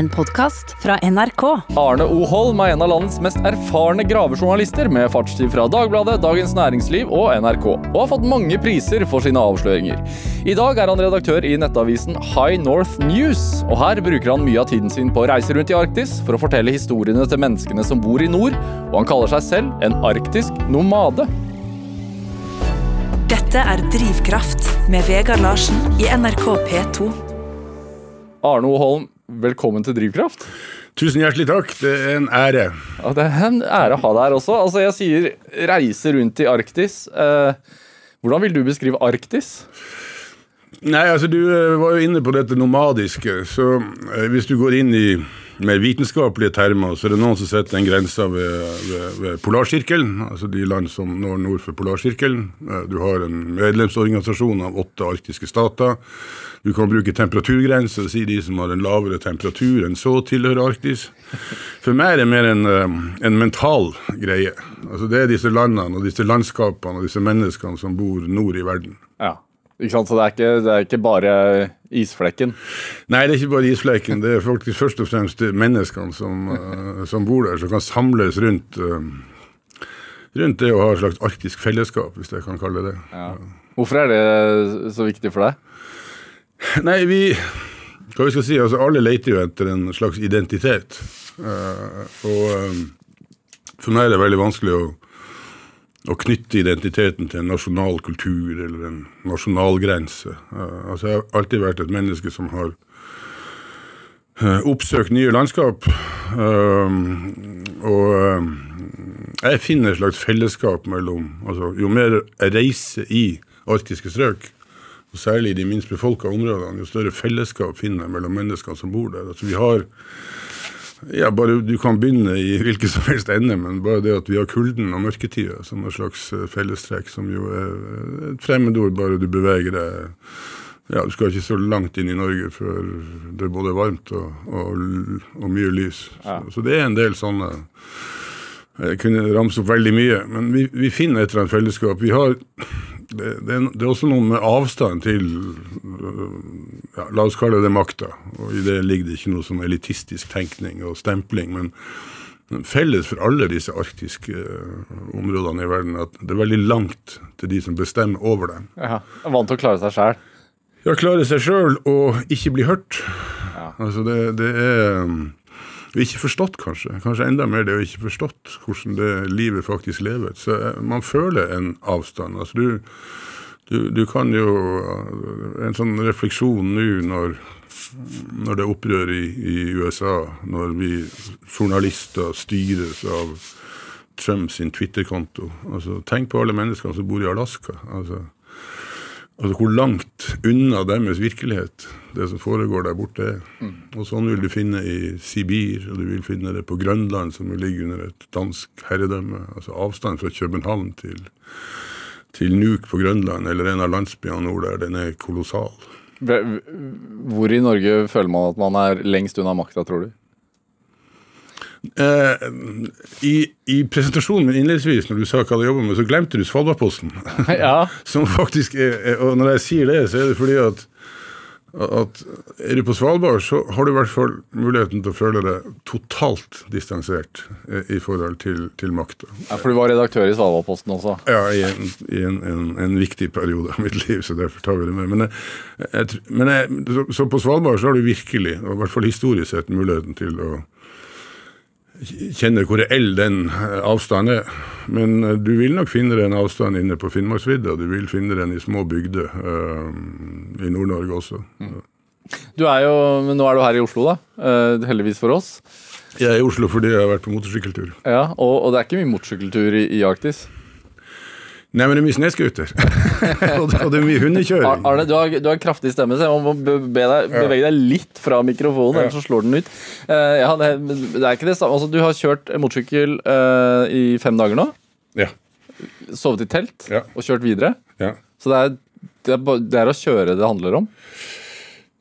En podkast fra NRK. Arne O. Holm er en av landets mest erfarne gravejournalister med fartstid fra Dagbladet, Dagens Næringsliv og NRK, og har fått mange priser for sine avsløringer. I dag er han redaktør i nettavisen High North News, og her bruker han mye av tiden sin på å reise rundt i Arktis for å fortelle historiene til menneskene som bor i nord, og han kaller seg selv en arktisk nomade. Dette er Drivkraft med Vegard Larsen i NRK P2. Arne O. Holm, velkommen til Drivkraft. Tusen hjertelig takk. Det er en ære. Ja, det er en ære å ha deg her også. Altså, jeg sier reise rundt i Arktis. Eh, hvordan vil du beskrive Arktis? Nei, altså Du eh, var jo inne på dette nomadiske. så eh, Hvis du går inn i mer vitenskapelige termer, så er det noen som setter en grense ved, ved, ved polarsirkelen. Altså de land som når nord for polarsirkelen. Eh, du har en medlemsorganisasjon av åtte arktiske stater. Du kan bruke temperaturgrenser, sier de som har en lavere temperatur enn så tilhører Arktis. For meg er det mer en, eh, en mental greie. Altså Det er disse landene og disse landskapene og disse menneskene som bor nord i verden. Ikke sant? Så det er ikke, det er ikke bare isflekken? Nei, det er ikke bare isflekken. Det er faktisk først og fremst menneskene som, uh, som bor der, som kan samles rundt uh, rundt det å ha et slags arktisk fellesskap, hvis jeg kan kalle det det. Ja. Hvorfor er det så viktig for deg? Nei, vi Hva vi skal si, altså alle leter jo etter en slags identitet. Uh, og for meg er det veldig vanskelig å, å, knytte identiteten til en nasjonal kultur eller en nasjonalgrense. Altså jeg har alltid vært et menneske som har uh, oppsøkt nye landskap. og jeg finner et slags fellesskap mellom altså, Jo mer jeg reiser i arktiske strøk, og særlig i de minst befolka områdene, jo større fellesskap finner jeg mellom menneskene som bor der. Altså vi har ja, bare Du kan begynne i hvilken som helst ende, men bare det at vi har kulden og mørketida som et slags eh, fellestrekk, som jo er et fremmedord bare du beveger deg ja, Du skal ikke så langt inn i Norge før det er både varmt og, og, og mye lys. Ja. Så, så, det er en del sånne Jeg kunne ramse opp veldig mye, men vi, vi finner et eller annet fellesskap. Vi har det, det, er, det, er også noe med avstand til ja, La oss kalle det makta. Og I det ligger det ikke noe sånn elitistisk tenkning og stempling. Men, felles for alle disse arktiske uh, områdene i verden at det er veldig langt til de som bestemmer over dem. Ja, Vant til å klare seg sjøl? Ja, klare seg sjøl og ikke bli hørt. Ja. Altså det, det er um, ikke forstått, kanskje. Kanskje enda mer det å ikke forstått hvordan det livet faktisk lever. Så eh, man føler en avstand. Altså du, du, du kan jo eh, En sånn refleksjon nå når, når det er opprør i, i, USA, når vi journalister styres av Trump sin Twitter-konto. Altså, tenk på alle menneskene som bor i Alaska. Altså, Altså hvor langt unna deres virkelighet det som foregår der borte er. Mm. Og sånn vil du finne i Sibir, og du vil finne det på Grønland, som ligger under et dansk herredømme. Altså avstanden fra København til, til Nuuk på Grønland, eller en av landsbyene nord der, den er kolossal. Hvor i Norge føler man at man er lengst unna makta, tror du? Eh, i, I presentasjonen min innledningsvis, når du sa hva du jobber med, så glemte du Svalbardposten. ja. Som faktisk er, Og når jeg sier det, så er det fordi at at er du på Svalbard, så har du i hvert fall muligheten til å føle deg totalt distansert eh, i forhold til, til makta. Ja, for du var redaktør i Svalbardposten også? Ja, i, en, i en, en, en, viktig periode av mitt liv, så derfor tar vi det med. Men, jeg, jeg, men jeg, så, så, på Svalbard så har du virkelig, i hvert fall historisk sett, muligheten til å kjenner hvor reell den eh, avstanden er. Men eh, du vil nok finne den avstanden inne på Finnmarksvidda. Du vil finne den i små bygder uh, i Nord-Norge også. Mm. Du er jo, men Nå er du her i Oslo, da. Uh, heldigvis for oss. Jeg er i Oslo fordi jeg har vært på motorsykkeltur. Ja, og, og det er ikke mye motorsykkeltur i, i Arktis? Nei, men det er mye snøscooter. og, det er mye hundekjøring. Arne, du har, du har kraftig stemme, så jeg må deg, bevege deg litt fra mikrofonen, ellers så slår den ut. Uh, ja, det, det, er ikke det samme. Altså, du har kjørt motorsykkel uh, i fem dager nå. Ja. Sovet i telt ja. og kjørt videre. Ja. Så det er, det, er, det er å kjøre det handler om?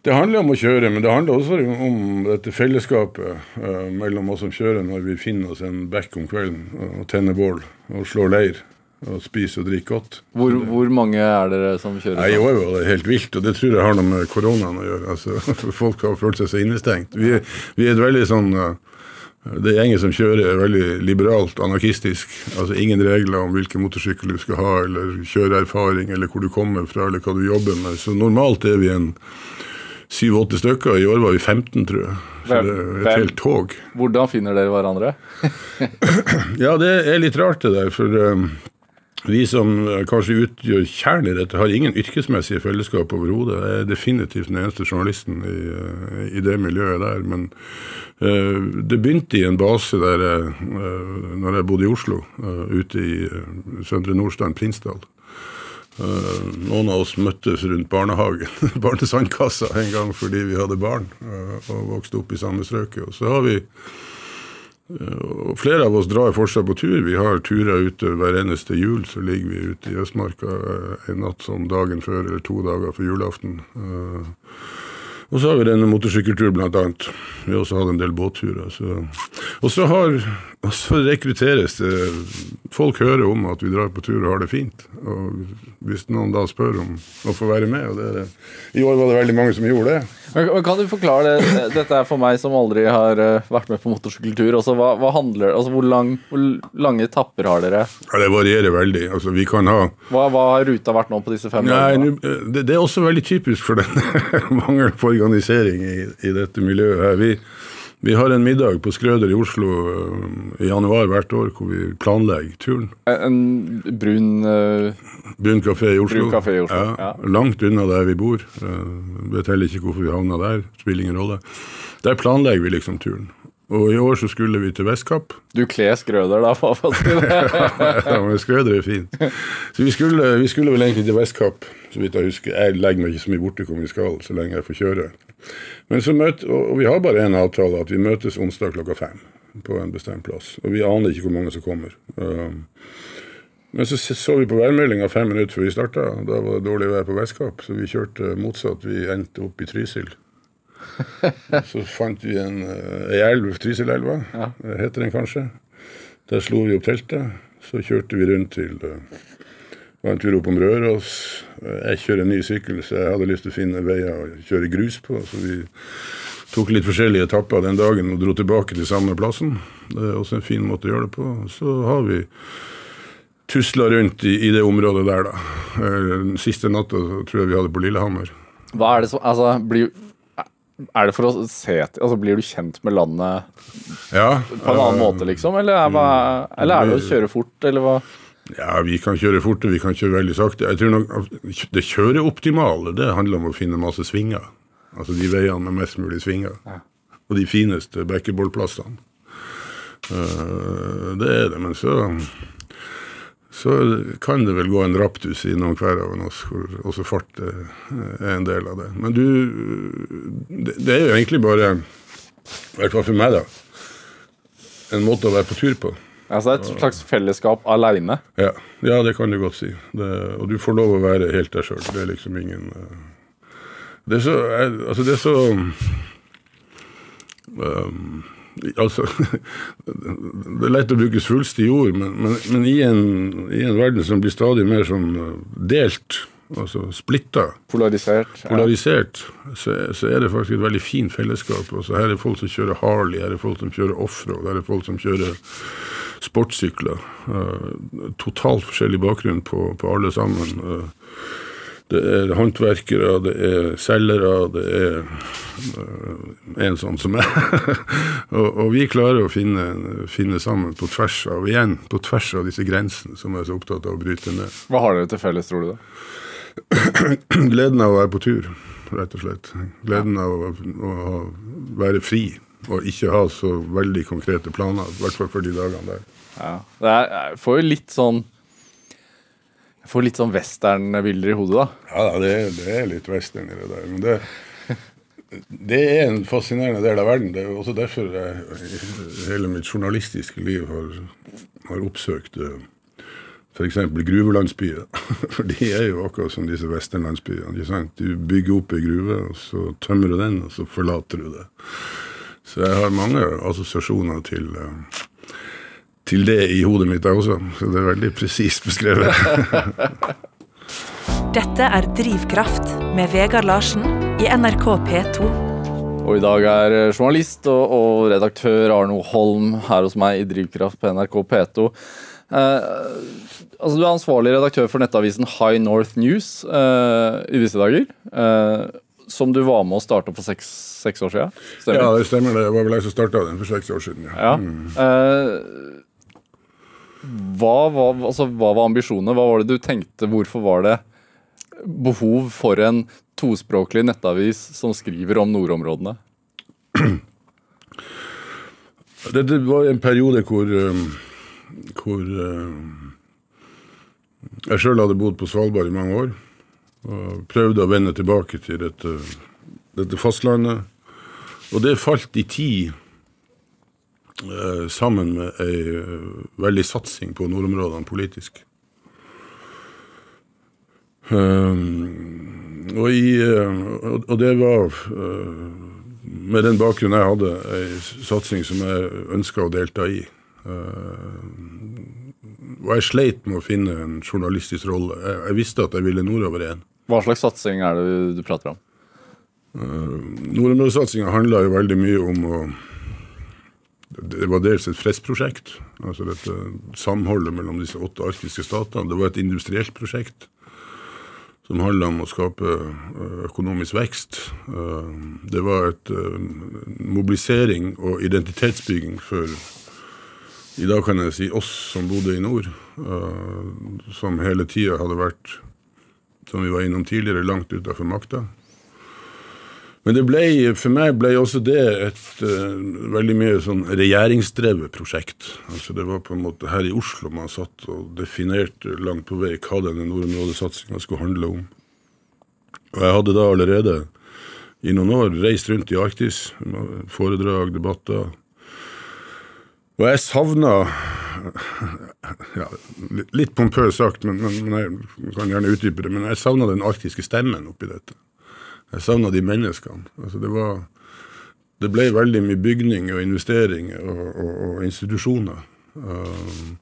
Det handler om å kjøre, men det handler også om dette fellesskapet uh, mellom oss som kjører, når vi finner oss en bekk om kvelden og tenner bål og slår leir. Og spise og drikke godt. Hvor, hvor mange er dere som kjører? Nei, I sånn? år var det helt vilt, og det tror jeg har noe med koronaen å gjøre. Altså, Folk har følt seg så innestengt. Vi, vi er et veldig sånn uh, Det gjengen som kjører, er veldig liberalt, anarkistisk. Altså Ingen regler om hvilken motorsykkel du skal ha, eller kjøreerfaring, eller hvor du kommer fra, eller hva du jobber med. Så normalt er vi en syv-åtte stykker. I år var vi 15, tror jeg. Så det er et helt tog. Hvordan finner dere hverandre? Ja, det er litt rart det der, for um, vi som uh, kanskje utgjør kjernen i dette, har ingen yrkesmessige fellesskap overhodet. Jeg er definitivt den eneste journalisten i, uh, i det miljøet der. Men uh, det begynte i en base der jeg, uh, når jeg bodde i Oslo, uh, ute i Søndre Nordstrand, Prinsdal. Noen av oss møttes rundt barnehagen, barnesandkassa, en gang fordi vi hadde barn og vokste opp i samme strøket. Og så har vi flere av oss drar fortsatt på tur. Vi har turer ute hver eneste jul. Så ligger vi ute i Østmarka eh, en natt som dagen før eller to dager før julaften. Eh, Og så har vi denne motorsykkeltur, blant annet. Vi har også hatt en del båtturer. Så. Og så, har, så rekrutteres det Folk hører om at vi drar på tur og har det fint. Og hvis noen da spør om å få være med og det er det. I år var det veldig mange som gjorde det. Men Kan du forklare det? Dette er for meg som aldri har eh, vært med på motorsykkeltur. Altså, hva, hva handler, altså, hvor, lang, hvor lange etapper har dere? Ja, det varierer veldig. Altså, vi kan ha Hva, hva har ruta vært nå på disse fem Nei, dagene? det, det er også veldig typisk for den mangelen på organisering i, i dette miljøet her. Vi, vi har en middag på Skrøder i Oslo øh, i januar hvert år hvor vi planlegger turen. En brun uh, Brun kafé i Oslo. Brun kafé i Oslo, Ja, ja. Langt unna der vi bor. Uh, vet heller ikke hvorfor vi havna der. Spiller ingen rolle. Der planlegger vi liksom turen. Og i år så skulle vi til Vestkapp. Du kler skrøder, da. det. ja, men Skrøder er fint. Så vi skulle, vi skulle vel egentlig til Vestkapp, så vidt jeg husker. Jeg legger meg ikke så mye borti hvor vi skal, så lenge jeg får kjøre. Men så møt, og vi har bare én avtale, at vi møtes onsdag klokka fem på en bestemt plass. Og vi aner ikke hvor mange som kommer. Um, men så så vi på værmeldinga fem minutter før vi starta. Da var det dårlig vær på Vestkapp, så vi kjørte motsatt. Vi endte opp i Trysil. Så fant vi en, eh, ei elv, Trysilelva, eh, heter den kanskje. Der slo vi opp teltet. Så kjørte vi rundt til eh, var en tur opp om Røros. Eh, Jeg kjører en ny sykkel, så jeg hadde lyst til å finne veier å kjøre grus på. Så vi tok litt forskjellige etapper den dagen og dro tilbake til samme plassen. Det er også en fin måte å gjøre det på. Så har vi tusla rundt i, i det området der, da. Eh, Den siste natta tror jeg vi hadde på Lillehammer. Hva er det som Altså, blir er det for å se til Altså, Blir du kjent med landet Ja, på en annen måte, liksom? Eller er, eller er det å kjøre fort, eller hva? Ja, vi kan kjøre forte, vi kan kjøre veldig sakte. Jeg tror nok Det kjøreoptimale det handler om å finne masse svinger. Altså de veiene med mest mulig svinger. Og de fineste backeballplassene. Uh, det er det, men så så kan det vel gå en raptus i noen hver av oss, hvor også fart er er en del av det. Men du Det, det er jo egentlig bare, i hvert fall for meg, da, en måte å være på tur på. Altså, det er et slags fellesskap aleine. Ja, ja det kan du godt si. Det, og du får lov å være helt deg sjøl. Det er liksom ingen eh, Det er så Altså, det er så um, Altså Det er lett å bruke svulstige ord, men, men, men i, en, i en verden som blir stadig mer sånn eh, delt, altså splitta, Polarisert. Ja. polarisert, så, så er det faktisk et veldig fint fellesskap. Altså, her er folk som kjører Harley, her er folk som kjører offroad, her er folk som kjører sportssykler. Eh, totalt forskjellig bakgrunn på, på alle sammen. Eh, det er håndverkere, det er selgere, det er eh, en sånn som meg. og, og vi klarer å finne, finne sammen på tvers av igjen, på tvers av disse grensene som jeg er så opptatt av å bryte ned. Hva har dere til felles, tror du? da? Gleden av å være på tur, rett og slett. Gleden av å, å være fri og ikke ha så veldig konkrete planer. I hvert fall for de dagene der. Ja. Det er, jeg får jo litt sånn Jeg får litt sånn westernbilder i hodet, da. Ja, det, det er litt western i det der. Men det, det er en fascinerende del av verden. Det er også derfor jeg hele mitt journalistiske liv har, har oppsøkt f.eks. gruvelandsbyer. For de er jo akkurat som disse westernlandsbyene. Du bygger opp ei gruve, og så tømmer du den, og så forlater du det. Så jeg har mange assosiasjoner til, eh, til det i hodet mitt jeg også, så det er veldig presist beskrevet. Dette er Drivkraft med Vegard Larsen i NRK P2. Og i dag er eh, journalist og, og redaktør Arno Holm her hos meg i Drivkraft på NRK P2. Eh, altså Du er ansvarlig redaktør for nettavisen High North News eh, i disse dager. Eh, som du var med å starte for seks, seks år siden? Stemmer? Ja, det stemmer. Det var vel jeg som starta den for seks år siden. Ja. Ja. Eh, hva, var, altså, hva var ambisjonene? Hva var det du tenkte? Hvorfor var det behov for en tospråklig nettavis som skriver om nordområdene? Det, det var en periode hvor, um, hvor um, jeg sjøl hadde bodd på Svalbard i mange år. Og prøvde å vende tilbake til dette, dette fastlandet. Og det falt i tid eh, sammen med ei eh, veldig satsing på nordområdene politisk. Um, og, i, eh, og, det var med den bakgrunnen jeg hadde, ei satsing som jeg ønska å delta i. Eh, og jeg sleit med å finne en journalistisk rolle. Jeg, jeg visste at jeg ville nordover igjen. Hva slags satsing er det du prater om? Nordområdesatsinga handla jo veldig mye om å Det var dels et fredsprosjekt, altså dette samholdet mellom disse åtte arktiske statene. Det var et industrielt prosjekt som handla om å skape øh, økonomisk vekst. Øh, Det var et mobilisering og identitetsbygging for i dag kan jeg si oss som bodde i nord, som hele tida hadde vært, som vi var innom tidligere, langt utafor makta. Men det ble, for meg ble også det et uh, veldig mye sånn regjeringsdrevet prosjekt. Altså Det var på en måte her i Oslo man satt og definerte langt på vei hva denne nordområdesatsinga skulle handle om. Og jeg hadde da allerede i noen år reist rundt i Arktis, foredrag, debatter. Og jeg savna ja, litt- pompøst sagt, men, men, men jeg kan gjerne utdype det. Men jeg savna den arktiske stemmen oppi dette. Jeg savna de menneskene. Altså det, var, det ble veldig mye bygning og investering og, og, og institusjoner. Um,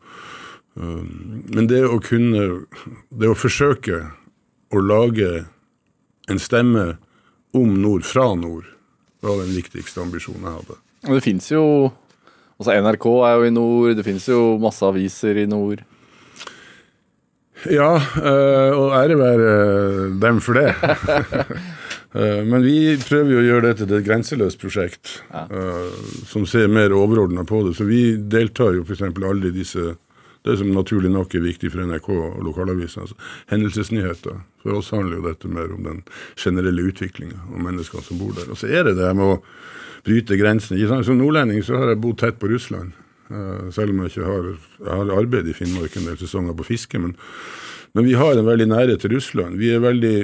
um, men det å kunne Det å forsøke å lage en stemme om nord fra nord, var den viktigste ambisjonen jeg hadde. Og Det fins jo altså NRK er jo i nord, det finnes jo masse aviser i nord. Ja, øh, og ære være dem for det. Eh, Men vi prøver jo å gjøre dette til et grenseløst prosjekt øh, som ser mer overordna på det. Så vi deltar jo f.eks. aldri i disse Det som naturlig nok er viktig for NRK og lokalavisene. Altså, hendelsesnyheter. For oss handler jo dette mer om den generelle utviklinga og menneskene som bor der. Og så er det det med å bryte grensene. Som nordlending så har jeg bodd tett på Russland. Eh, selv om jeg ikke har, jeg har arbeid i Finnmark en del sesonger på fiske. Men, men vi har en veldig nærhet til Russland. Vi er veldig,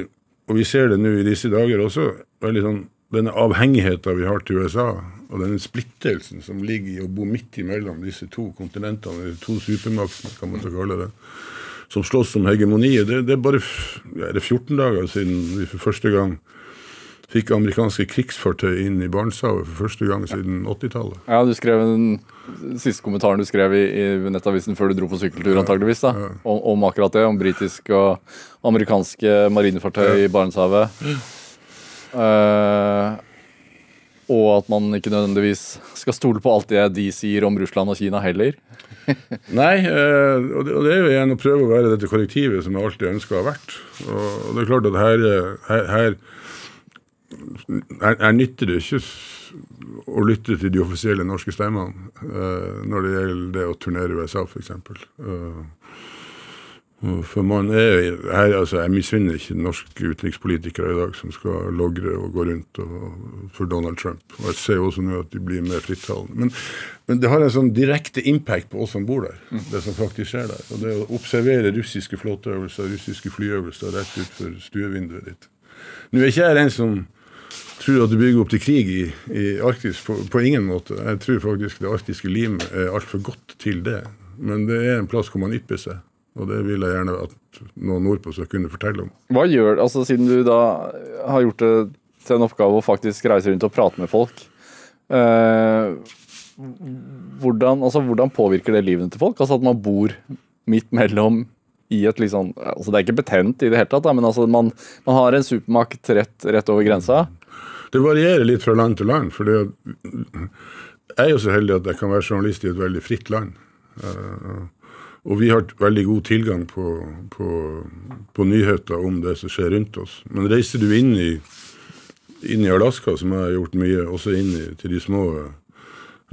og vi ser det nå i disse dager også, veldig sånn, denne avhengigheten vi har til USA, og denne splittelsen som ligger i å bo midt imellom disse to kontinentene, eller to supermaktene, kan man så kalle det, som slåss om hegemoniet. Det, det er bare ja, det er 14 dager siden vi for første gang fikk amerikanske krigsfartøy inn i Barentshavet for første gang siden 80-tallet. Ja, du skrev den siste kommentaren du skrev i, i nettavisen før du dro på sykkeltur, antageligvis, da, om, om akkurat det. Om britiske og amerikanske marinefartøy i Barentshavet. Eh, og at man ikke nødvendigvis skal stole på alt det de sier om Russland og Kina heller. Nei, eh, og det, er jo igjen å prøve å være dette kollektivet som jeg alltid ønska å ha vært. Og, det er klart at her, eh, her, her, her, nytter det ikke å lytte til de offisielle norske stemmene når det gjelder det å turnere i USA, f.eks. Uh, for man er her, altså Jeg misunner ikke norske utenrikspolitikere i dag som skal logre og gå rundt og, for Donald Trump. Og Jeg ser jo også nå at de blir mer frittalende. Men, men det har en sånn direkte impact på oss som bor der, det som faktisk skjer der. Og det å observere russiske flåteøvelser, russiske flyøvelser rett utfor stuevinduet ditt. Nå er ikke jeg en som tror at det bygger opp til krig i, i Arktis, på, på ingen måte. Jeg tror faktisk det arktiske limet er altfor godt til det. Men det er en plass hvor man ypper seg. Og det vil jeg gjerne at noen nordpå skal kunne fortelle om. Hva gjør altså Siden du da har gjort det til en oppgave å faktisk reise rundt og prate med folk. eh, hvordan, altså, hvordan påvirker det livene til folk? Altså At man bor midt mellom i et liksom altså Det er ikke betent i det hele tatt, da, men altså man, man har en supermakt rett, rett over grensa. Det varierer litt fra land til land. for Jeg er jo så heldig at jeg kan være journalist i et veldig fritt land. Uh, og vi har veldig god tilgang på, på, på, nyheter om det som skjer rundt oss. Men reiser du inn i, inn i Alaska, som jeg har gjort mye, også inn i, til de små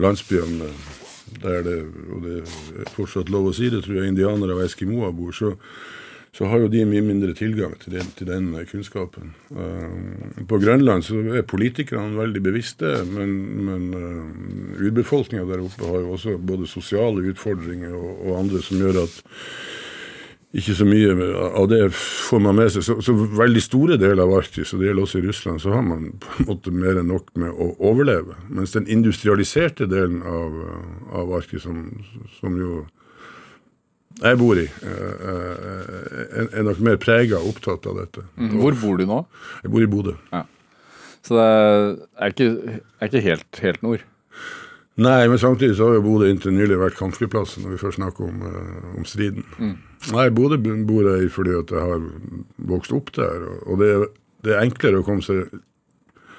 landsbyene der det, og det er fortsatt lov å si det, tror jeg indianere og eskimoer bor, så, så har jo de mye mindre tilgang til den, til den kunnskapen. Uh, på Grønland så er politikerne veldig bevisste, men, men uh, urbefolkninga der oppe har jo også både sosiale utfordringer og, og, andre som gjør at ikke så mye av det får man med seg. Så, så, veldig store deler av Arktis, og det gjelder også i Russland, så har man på en måte mer enn nok med å overleve. Mens den industrialiserte delen av, av Arktis, som, som jo jeg bor i, eh, eh, er nok mer prega og opptatt av dette. Mm. Hvor bor du nå? Jeg bor i Bodø. Ja. Så det er ikke, er ikke helt, helt, nord? Nei, men samtidig så har jo Bodø inntil nylig vært kampflyplassen, når vi først snakker om, eh, om striden. Mm. Nei, Bodø bor jeg i fordi at jeg har vokst opp der. Og det er, det er enklere å komme seg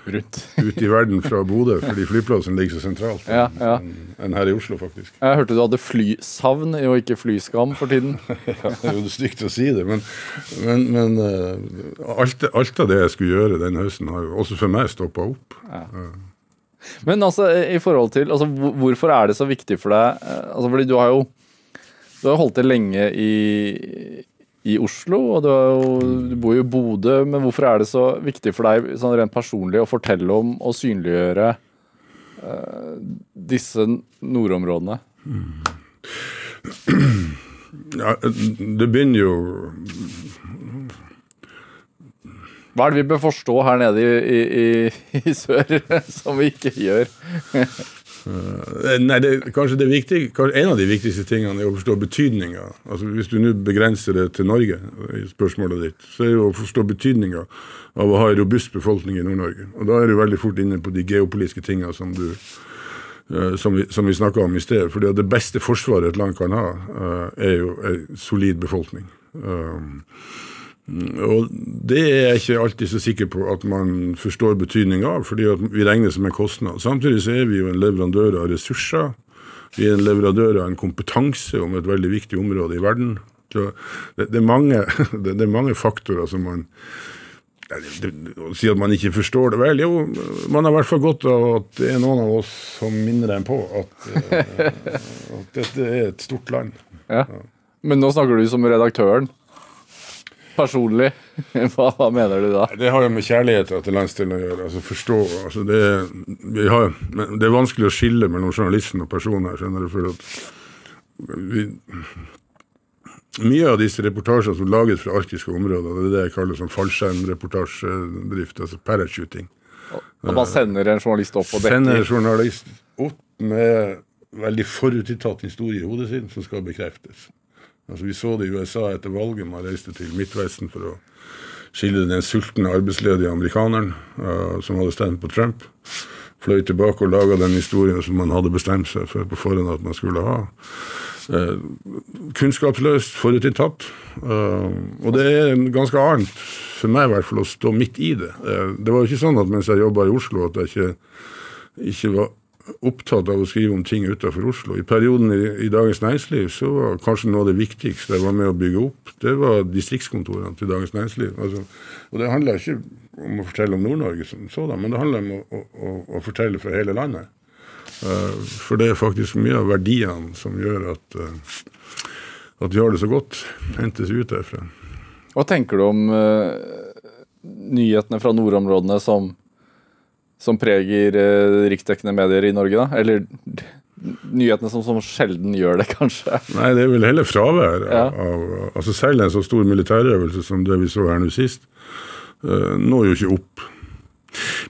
rundt ut i verden fra Bodø, fordi flyplassen ligger så sentralt ja, ja. enn her i Oslo, faktisk. Jeg hørte du hadde flysavn og ikke flyskam for tiden. ja, det er jo stygt å si det, men, men, men uh, alt, alt, av det jeg skulle gjøre den høsten, har jo også for meg stoppa opp. Ja. Men altså, i forhold til altså, Hvorfor er det så viktig for deg? Eh, altså, fordi du har jo du har holdt det lenge i, i Oslo, og du, jo, du, bor jo i Bodø. Men hvorfor er det så viktig for deg sånn rent personlig å fortelle om og synliggjøre uh, disse nordområdene? Ja, det begynner jo Hva er det vi bør forstå her nede i, i, i sør som vi ikke gjør? Uh, nei, det, kanskje det viktige, kanskje En av de viktigste tingene er å forstå betydninga. Altså, hvis du nå begrenser det til Norge, i spørsmålet ditt, så er det å forstå betydninga av å ha en robust befolkning i Nord-Norge. Og Da er du veldig fort inne på de geopolitiske tinga som, uh, som vi, som vi snakka om i sted. fordi Det beste forsvaret et land kan ha, uh, er jo en solid befolkning. Uh, og Det er jeg ikke alltid så sikker på at man forstår betydning av, fordi vi regner som en kostnad. Samtidig så er vi jo en leverandør av ressurser. Vi er en leverandør av en kompetanse om et veldig viktig område i verden. Det, det, er, mange, det, det er mange, faktorer som man Å si at man ikke forstår det vel, jo, man har i hvert fall godt av at det er noen av oss som minner dem på at, eh, at dette er et stort land. Ja. Men nå snakker du som redaktøren personlig? Hva, hva, mener du da? Det har jo med kjærlighet til landsdelen å gjøre. altså forstå, altså det, har, det, er vanskelig å skille mellom journalisten og personen her. skjønner du, for at vi, Mye av disse reportasjene som lages fra arktiske områder, det er det jeg kaller sånn fallskjermreportasjedrift, altså parachuting. Når man sender en journalist opp og dekker? Sender en journalist opp med veldig forutinntatt historie i hodet sitt som skal bekreftes. Altså, vi så det i USA etter valget. Man reiste til Midtvesten for å skille den sultne arbeidsledige amerikaneren uh, som hadde stemt på Trump. Fløy tilbake og laga den historien som man hadde bestemt seg for på forhånd at man skulle ha. Uh, kunnskapsløst, forutinntatt. Uh, og det er ganske annet, for meg i hvert fall, å stå midt i det. Det var jo ikke sånn at mens jeg jobba i Oslo, at jeg ikke, ikke var opptatt av å skrive om ting utenfor Oslo. I perioden i, i, Dagens Næringsliv så var kanskje noe av det viktigste jeg var med å bygge opp, det var distriktskontorene til Dagens Næringsliv. Altså, og det handler ikke om å fortelle om Nord-Norge som sådan, men det handler om å, å, å fortelle fra hele landet. Uh, for det er faktisk mye av verdiene som gjør at, uh, at vi har det så godt, hentes ut derfra. Hva tenker du om uh, nyhetene fra nordområdene som som preger eh, riksdekkende medier i Norge, da? Eller nyhetene som, som, sjelden gjør det, kanskje? Nei, det er vel heller fravær ja. av, altså Selv en så stor militærøvelse som det vi så her nå sist, uh, når jo ikke opp.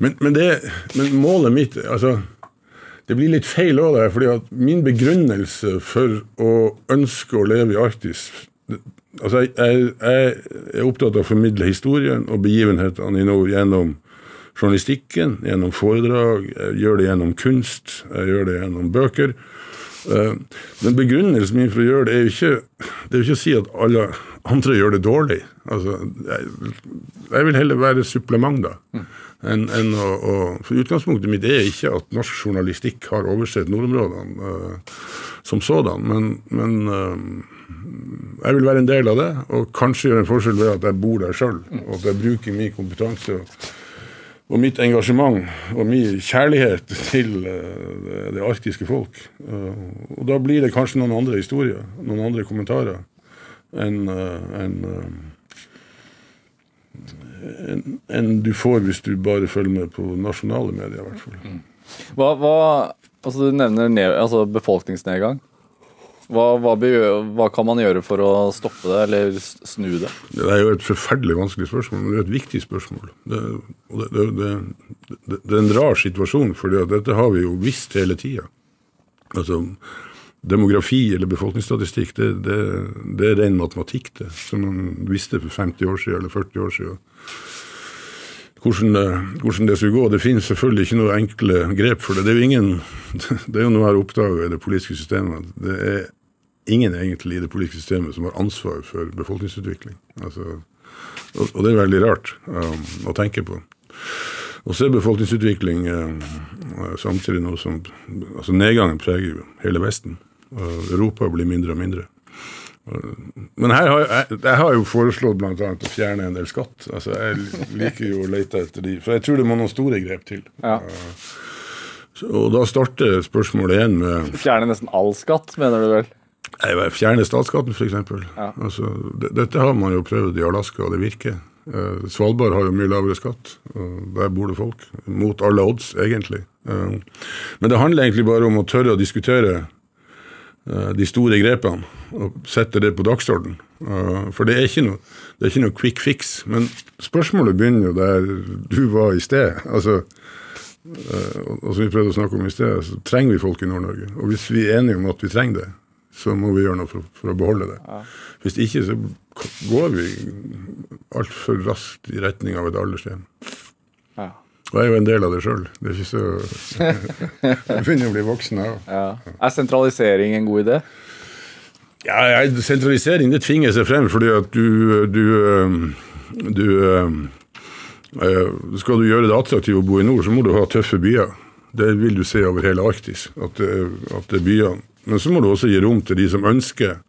Men, men, det, men målet mitt altså, Det blir litt feil òg, fordi at min begrunnelse for å ønske å leve i Arktis altså jeg, jeg, jeg er opptatt av å formidle historien og begivenhetene i nord gjennom journalistikken, gjennom foredrag, jeg gjør det gjennom kunst, jeg gjør det gjennom bøker. Eh, Men begrunnelsen min for å gjøre det er jo ikke, det er jo ikke å si at alle andre gjør det dårlig. Altså, jeg, jeg vil heller være supplement, da. Enn, en å, å, for Utgangspunktet mitt er ikke at norsk journalistikk har oversett nordområdene uh, som sådan, men, men uh, jeg vil være en del av det, og kanskje gjøre en forskjell ved at jeg bor der sjøl, og at jeg bruker min kompetanse. og og mitt engasjement og min kjærlighet til uh, det, arktiske folk. Uh, og da blir det kanskje noen andre historier, noen andre kommentarer, enn en, en, en, du får hvis du bare følger med på nasjonale medier, i hvert fall. Mm. Hva, hva, altså Du nevner ned, altså befolkningsnedgang. Hva, hva, hva, kan man gjøre for å stoppe det, eller snu det? Det er jo et forferdelig vanskelig spørsmål, men det er et viktig spørsmål. Det, det, det, det er en rar situasjon, for dette har vi jo visst hele tida. Altså, demografi eller befolkningsstatistikk, det, er ren matematikk, det. Som man visste for 50 år siden eller 40 år siden. Hvordan hvordan det skulle gå. Det finnes selvfølgelig ikke noe enkle grep for det. Det er jo ingen, det er jo noe jeg har oppdaga i det politiske systemet. Det er ingen egentlig i det politiske systemet som har ansvar for befolkningsutvikling. Altså, og, og, det er veldig rart um, å tenke på. Og så er befolkningsutvikling uh, samtidig noe som altså Nedgangen preger jo hele Vesten. Uh, Europa blir mindre og mindre. Uh, men her har jeg, jeg har jo foreslått bl.a. å fjerne en del skatt. Altså, Jeg liker jo å lete etter de, for jeg tror det må noen store grep til. Ja. Uh, og da starter spørsmålet igjen med Fjerne nesten all skatt, mener du vel? Fjerne statsskatten, f.eks. Ja. Altså, dette har man jo prøvd i Alaska, og det virker. Uh, Svalbard har jo mye lavere skatt. og der bor det folk. Mot alle odds, egentlig. Uh, men det handler egentlig bare om å tørre å diskutere de store grepene og sette det på dagsorden. for det er, ikke noe, det er ikke noe quick fix. Men spørsmålet begynner jo der du var i sted. altså og som vi prøvde å snakke om i sted, så trenger vi folk i Nord-Norge. Og hvis vi er enige om at vi trenger det, så må vi gjøre noe for, for å beholde det. Ja. Hvis ikke så går vi altfor raskt i retning av et aldershjem. Ja. Og jeg er jo en del av det sjøl. Det er ikke så Jeg begynner å bli voksen, jeg ja. Er sentralisering en god idé? Ja, Sentralisering det tvinger seg frem fordi at du, du, du, du Skal du gjøre det attraktivt å bo i nord, så må du ha tøffe byer. Det vil du se over hele Arktis. At, at det er byene men så må du også gi rom til de som ønsker,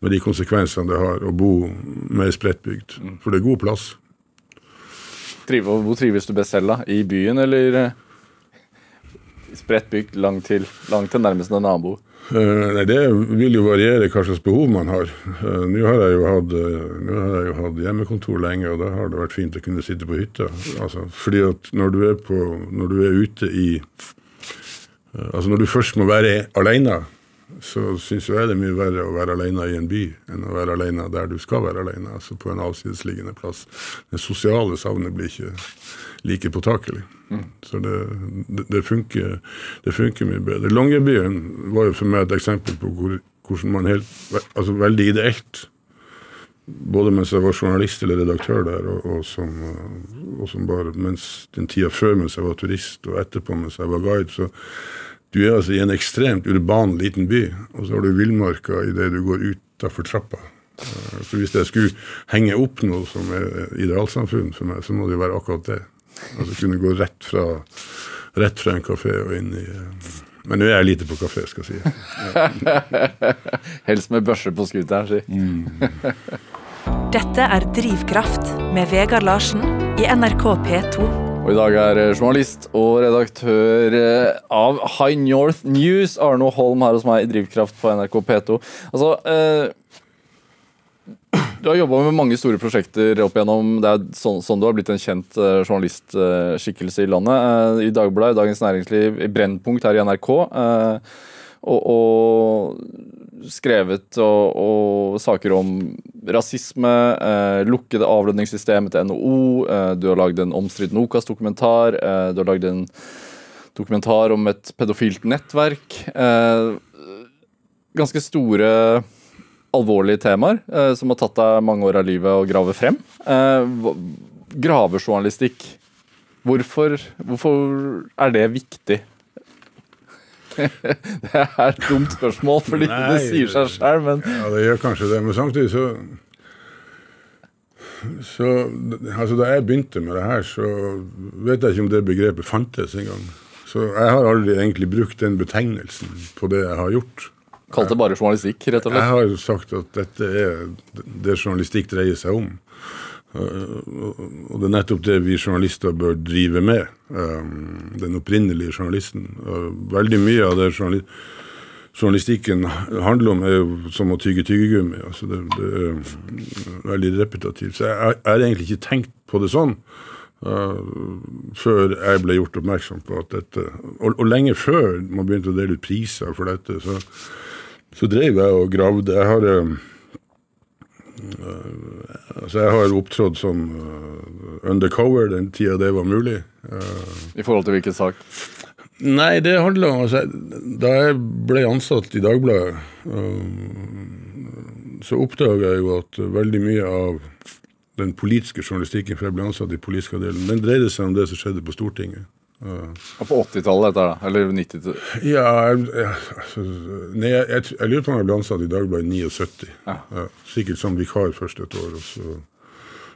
med de konsekvensene det har, å bo mer spredtbygd. Mm. For det er god plass. Hvor trives du best selv, da? I byen, eller eh, spredt bygd langt til, langt til nærmeste nabo? Uh, nei, Det vil jo variere hva slags behov man har. Uh, Nå har, jeg jo hatt, har jeg jo hatt hjemmekontor lenge, og da har det vært fint å kunne sitte på hytta. Altså, fordi at når du er, på, når du er ute i Altså Når du først må være alene så syns jeg det er mye verre å være alene i en by enn å være alene der du skal være alene, altså på en avsidesliggende plass. Det sosiale savnet blir ikke like påtakelig. Mm. Så det, det, det, funker, det, funker, mye bedre. Longyearbyen var jo for meg et eksempel på hvor, hvordan man helt Altså veldig ideelt både mens jeg var journalist eller redaktør der, og, og, som, og som, bare mens den tida før mens jeg var turist, og etterpå mens jeg var guide, så du er altså i en ekstremt urban liten by, og så har du villmarka idet du går utafor trappa. Eh, så hvis jeg skulle henge opp noe som er idealsamfunn for meg, så må det jo være akkurat det. Altså kunne gå rett fra, rett fra en kafé og inn i eh, Men nå er jeg lite på kafé, skal jeg si. Ja. Helst med børse på scooteren, si. Mm. Dette er Drivkraft med Vegard Larsen i NRK P2. Og I dag er eh, journalist og redaktør eh, av High North News, Arno Holm, her hos meg i Drivkraft på NRK P2. Altså, eh, du har jobba med mange store prosjekter opp igjennom. Det er sånn, sånn du har blitt en kjent eh, journalistskikkelse i landet. Eh, I Dagbladet, Dagens Næringsliv, i Brennpunkt her i NRK. Eh, og, og skrevet og, og, saker om rasisme, eh, lukkede avlønningssystemet til NHO, eh, du har lagd en omstridt Nokas-dokumentar, eh, du har lagd en dokumentar om et pedofilt nettverk. Eh, ganske store, alvorlige temaer eh, som har tatt deg mange år av livet å grave frem. Eh, gravejournalistikk, Hvorfor, hvorfor er det viktig? det er et dumt spørsmål, fordi det sier seg selv, men Ja, det gjør kanskje det, men samtidig så så, altså Da jeg begynte med det her, så vet jeg ikke om det begrepet fantes engang. Så jeg har aldri egentlig brukt den betegnelsen på det jeg har gjort. kalt det bare journalistikk, rett og slett? Jeg har jo sagt at dette er det journalistikk dreier seg om. Uh, Og det er nettopp det vi journalister bør drive med. um, Den opprinnelige journalisten. Og Veldig mye av det journali journalistikken handler om, er jo som å tygge tyggegummi. Altså det, det er veldig repetitivt. Så jeg har egentlig ikke tenkt på det sånn. uh, før jeg ble gjort oppmerksom på at dette Og, og lenge før man begynte å dele ut priser for dette, så, så drev jeg og gravde. Jeg har um, Altså jeg har opptrådt som uh, undercover den tida det var mulig. I forhold til hvilken sak. Nei, det handler om altså, Da jeg ble ansatt i Dagbladet, så oppdaga jeg jo at veldig mye av den politiske journalistikken, for jeg ble ansatt i politisk avdeling, den dreide seg om det som skjedde på Stortinget. Og På 80-tallet, dette da. Eller 90-tallet? ja, jeg, jeg, nei, jeg, jeg, lurer på om jeg ble ansatt i Dagbladet i 79. Ja. Ja, sikkert som vikar først et år. Så,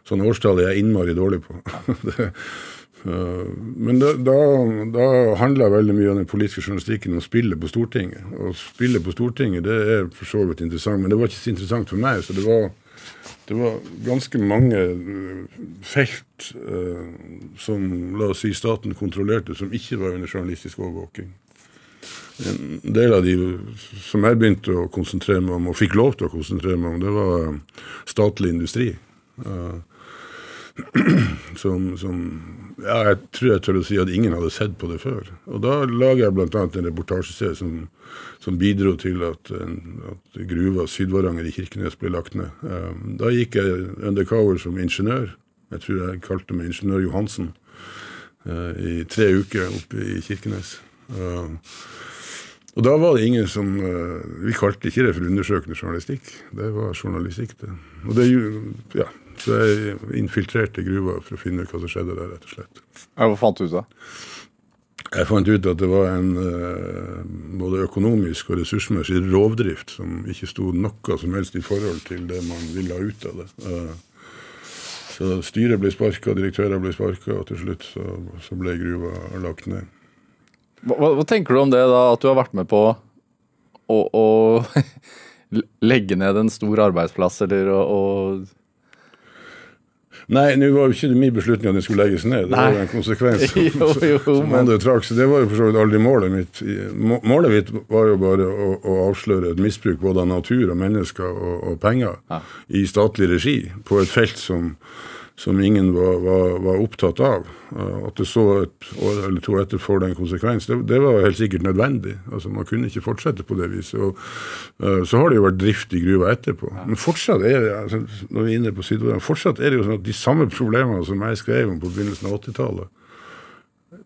sånn årstall er jeg innmari dårlig på. det, men da, da, da handla veldig mye av den politiske journalistikken om spillet på Stortinget. Og spillet på Stortinget det er for så vidt interessant, men det var ikke så interessant for meg. så det var det var ganske mange øh, felt eh, som la oss si staten kontrollerte, som ikke var under journalistisk overvåking. En del av de som jeg begynte å konsentrere meg om, og fikk lov til å konsentrere meg om, det var øh, statlig industri. Eh, som, som ja, jeg tror jeg tør å si at ingen hadde sett på det før. Og da lager jeg bl.a. en reportasjeserie som, som bidro til at, at gruva Sydvaranger i Kirkenes ble lagt ned. Eh, Da gikk jeg undercover som ingeniør. Jeg tror jeg kalte meg ingeniør Johansen eh, i tre uker oppe i Kirkenes. Eh, Og da var det ingen som eh, Vi kalte ikke det for undersøkende journalistikk. Det var journalistikk, det. Og det ja, så jeg infiltrerte gruva for å finne ut hva som skjedde der, rett og slett. Hva fant du ut av? Jeg fant ut at det var en eh, både økonomisk og ressursmessig rovdrift som ikke sto noe som helst i forhold til det man ville ha ut av det. Eh, så styret ble sparka, direktører ble sparka, og til slutt så, så ble gruva lagt ned. Hva, hva- tenker du om det, da, at du har vært med på å, å legge ned en stor arbeidsplass, eller å Nei, nå var jo ikke det min beslutning at den skulle legges ned. Det var jo en konsekvens Jo, jo, som men- andre trakk. Så det var jo for så vidt aldri målet mitt. Målet mitt var jo bare å, å avsløre et misbruk både av natur og mennesker og, og penger Ja. i statlig regi på et felt som, som ingen var, var, var opptatt av. Uh, At det så et år eller to etter får den konsekvens, det, det var helt sikkert nødvendig. Altså Man kunne ikke fortsette på det viset. Og, uh, så har det jo vært drift i gruva etterpå. Men fortsatt er det altså, når vi er inne på siden, fortsatt er det jo sånn at de samme problemene som jeg skrev om på begynnelsen av 80-tallet,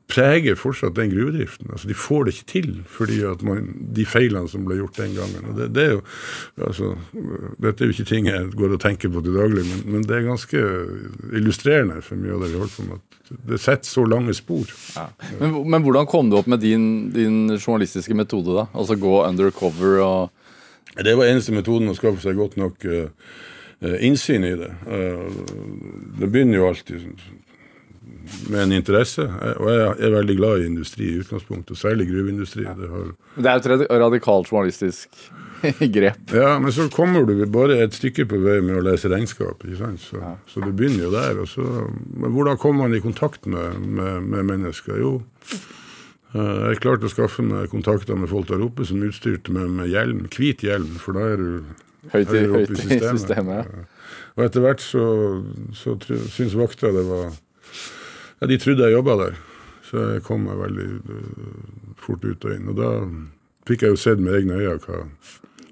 preger fortsatt den gruvedriften. Altså, de får det ikke til fordi at man, de feilene som ble gjort den gangen. Og det, det er jo, altså, dette er jo ikke ting jeg går og tenker på til daglig, men, men det er ganske illustrerende for mye av det vi holder på med. at Det setter så lange spor. ja. men, men hvordan kom du opp med din, din journalistiske metode, da? Altså gå undercover og Det var eneste metoden å skaffe seg godt nok eh, innsyn i det. Uh, det begynner jo alltid med en interesse, og jeg er veldig glad i industri i utgangspunktet, og særlig gruveindustri. Det har Det er et radikalt journalistisk grep. Ja, men så kommer du bare et stykke på vei med å lese regnskap. ikke sant? Så, så det begynner jo der. Og så, men hvordan kommer man i kontakt med, med, med mennesker? Jo, eh, jeg klarte å skaffe meg kontakter med folk der oppe som utstyrte meg med hjelm, hvit hjelm, for da er du Høyt i, høyt i systemet. ja. Og etter hvert så, så syns vakta det var Ja, de trodde jeg jobba der. Så jeg kom meg veldig øh, fort ut og inn. Og da fikk jeg jo sett med egne øyne hva,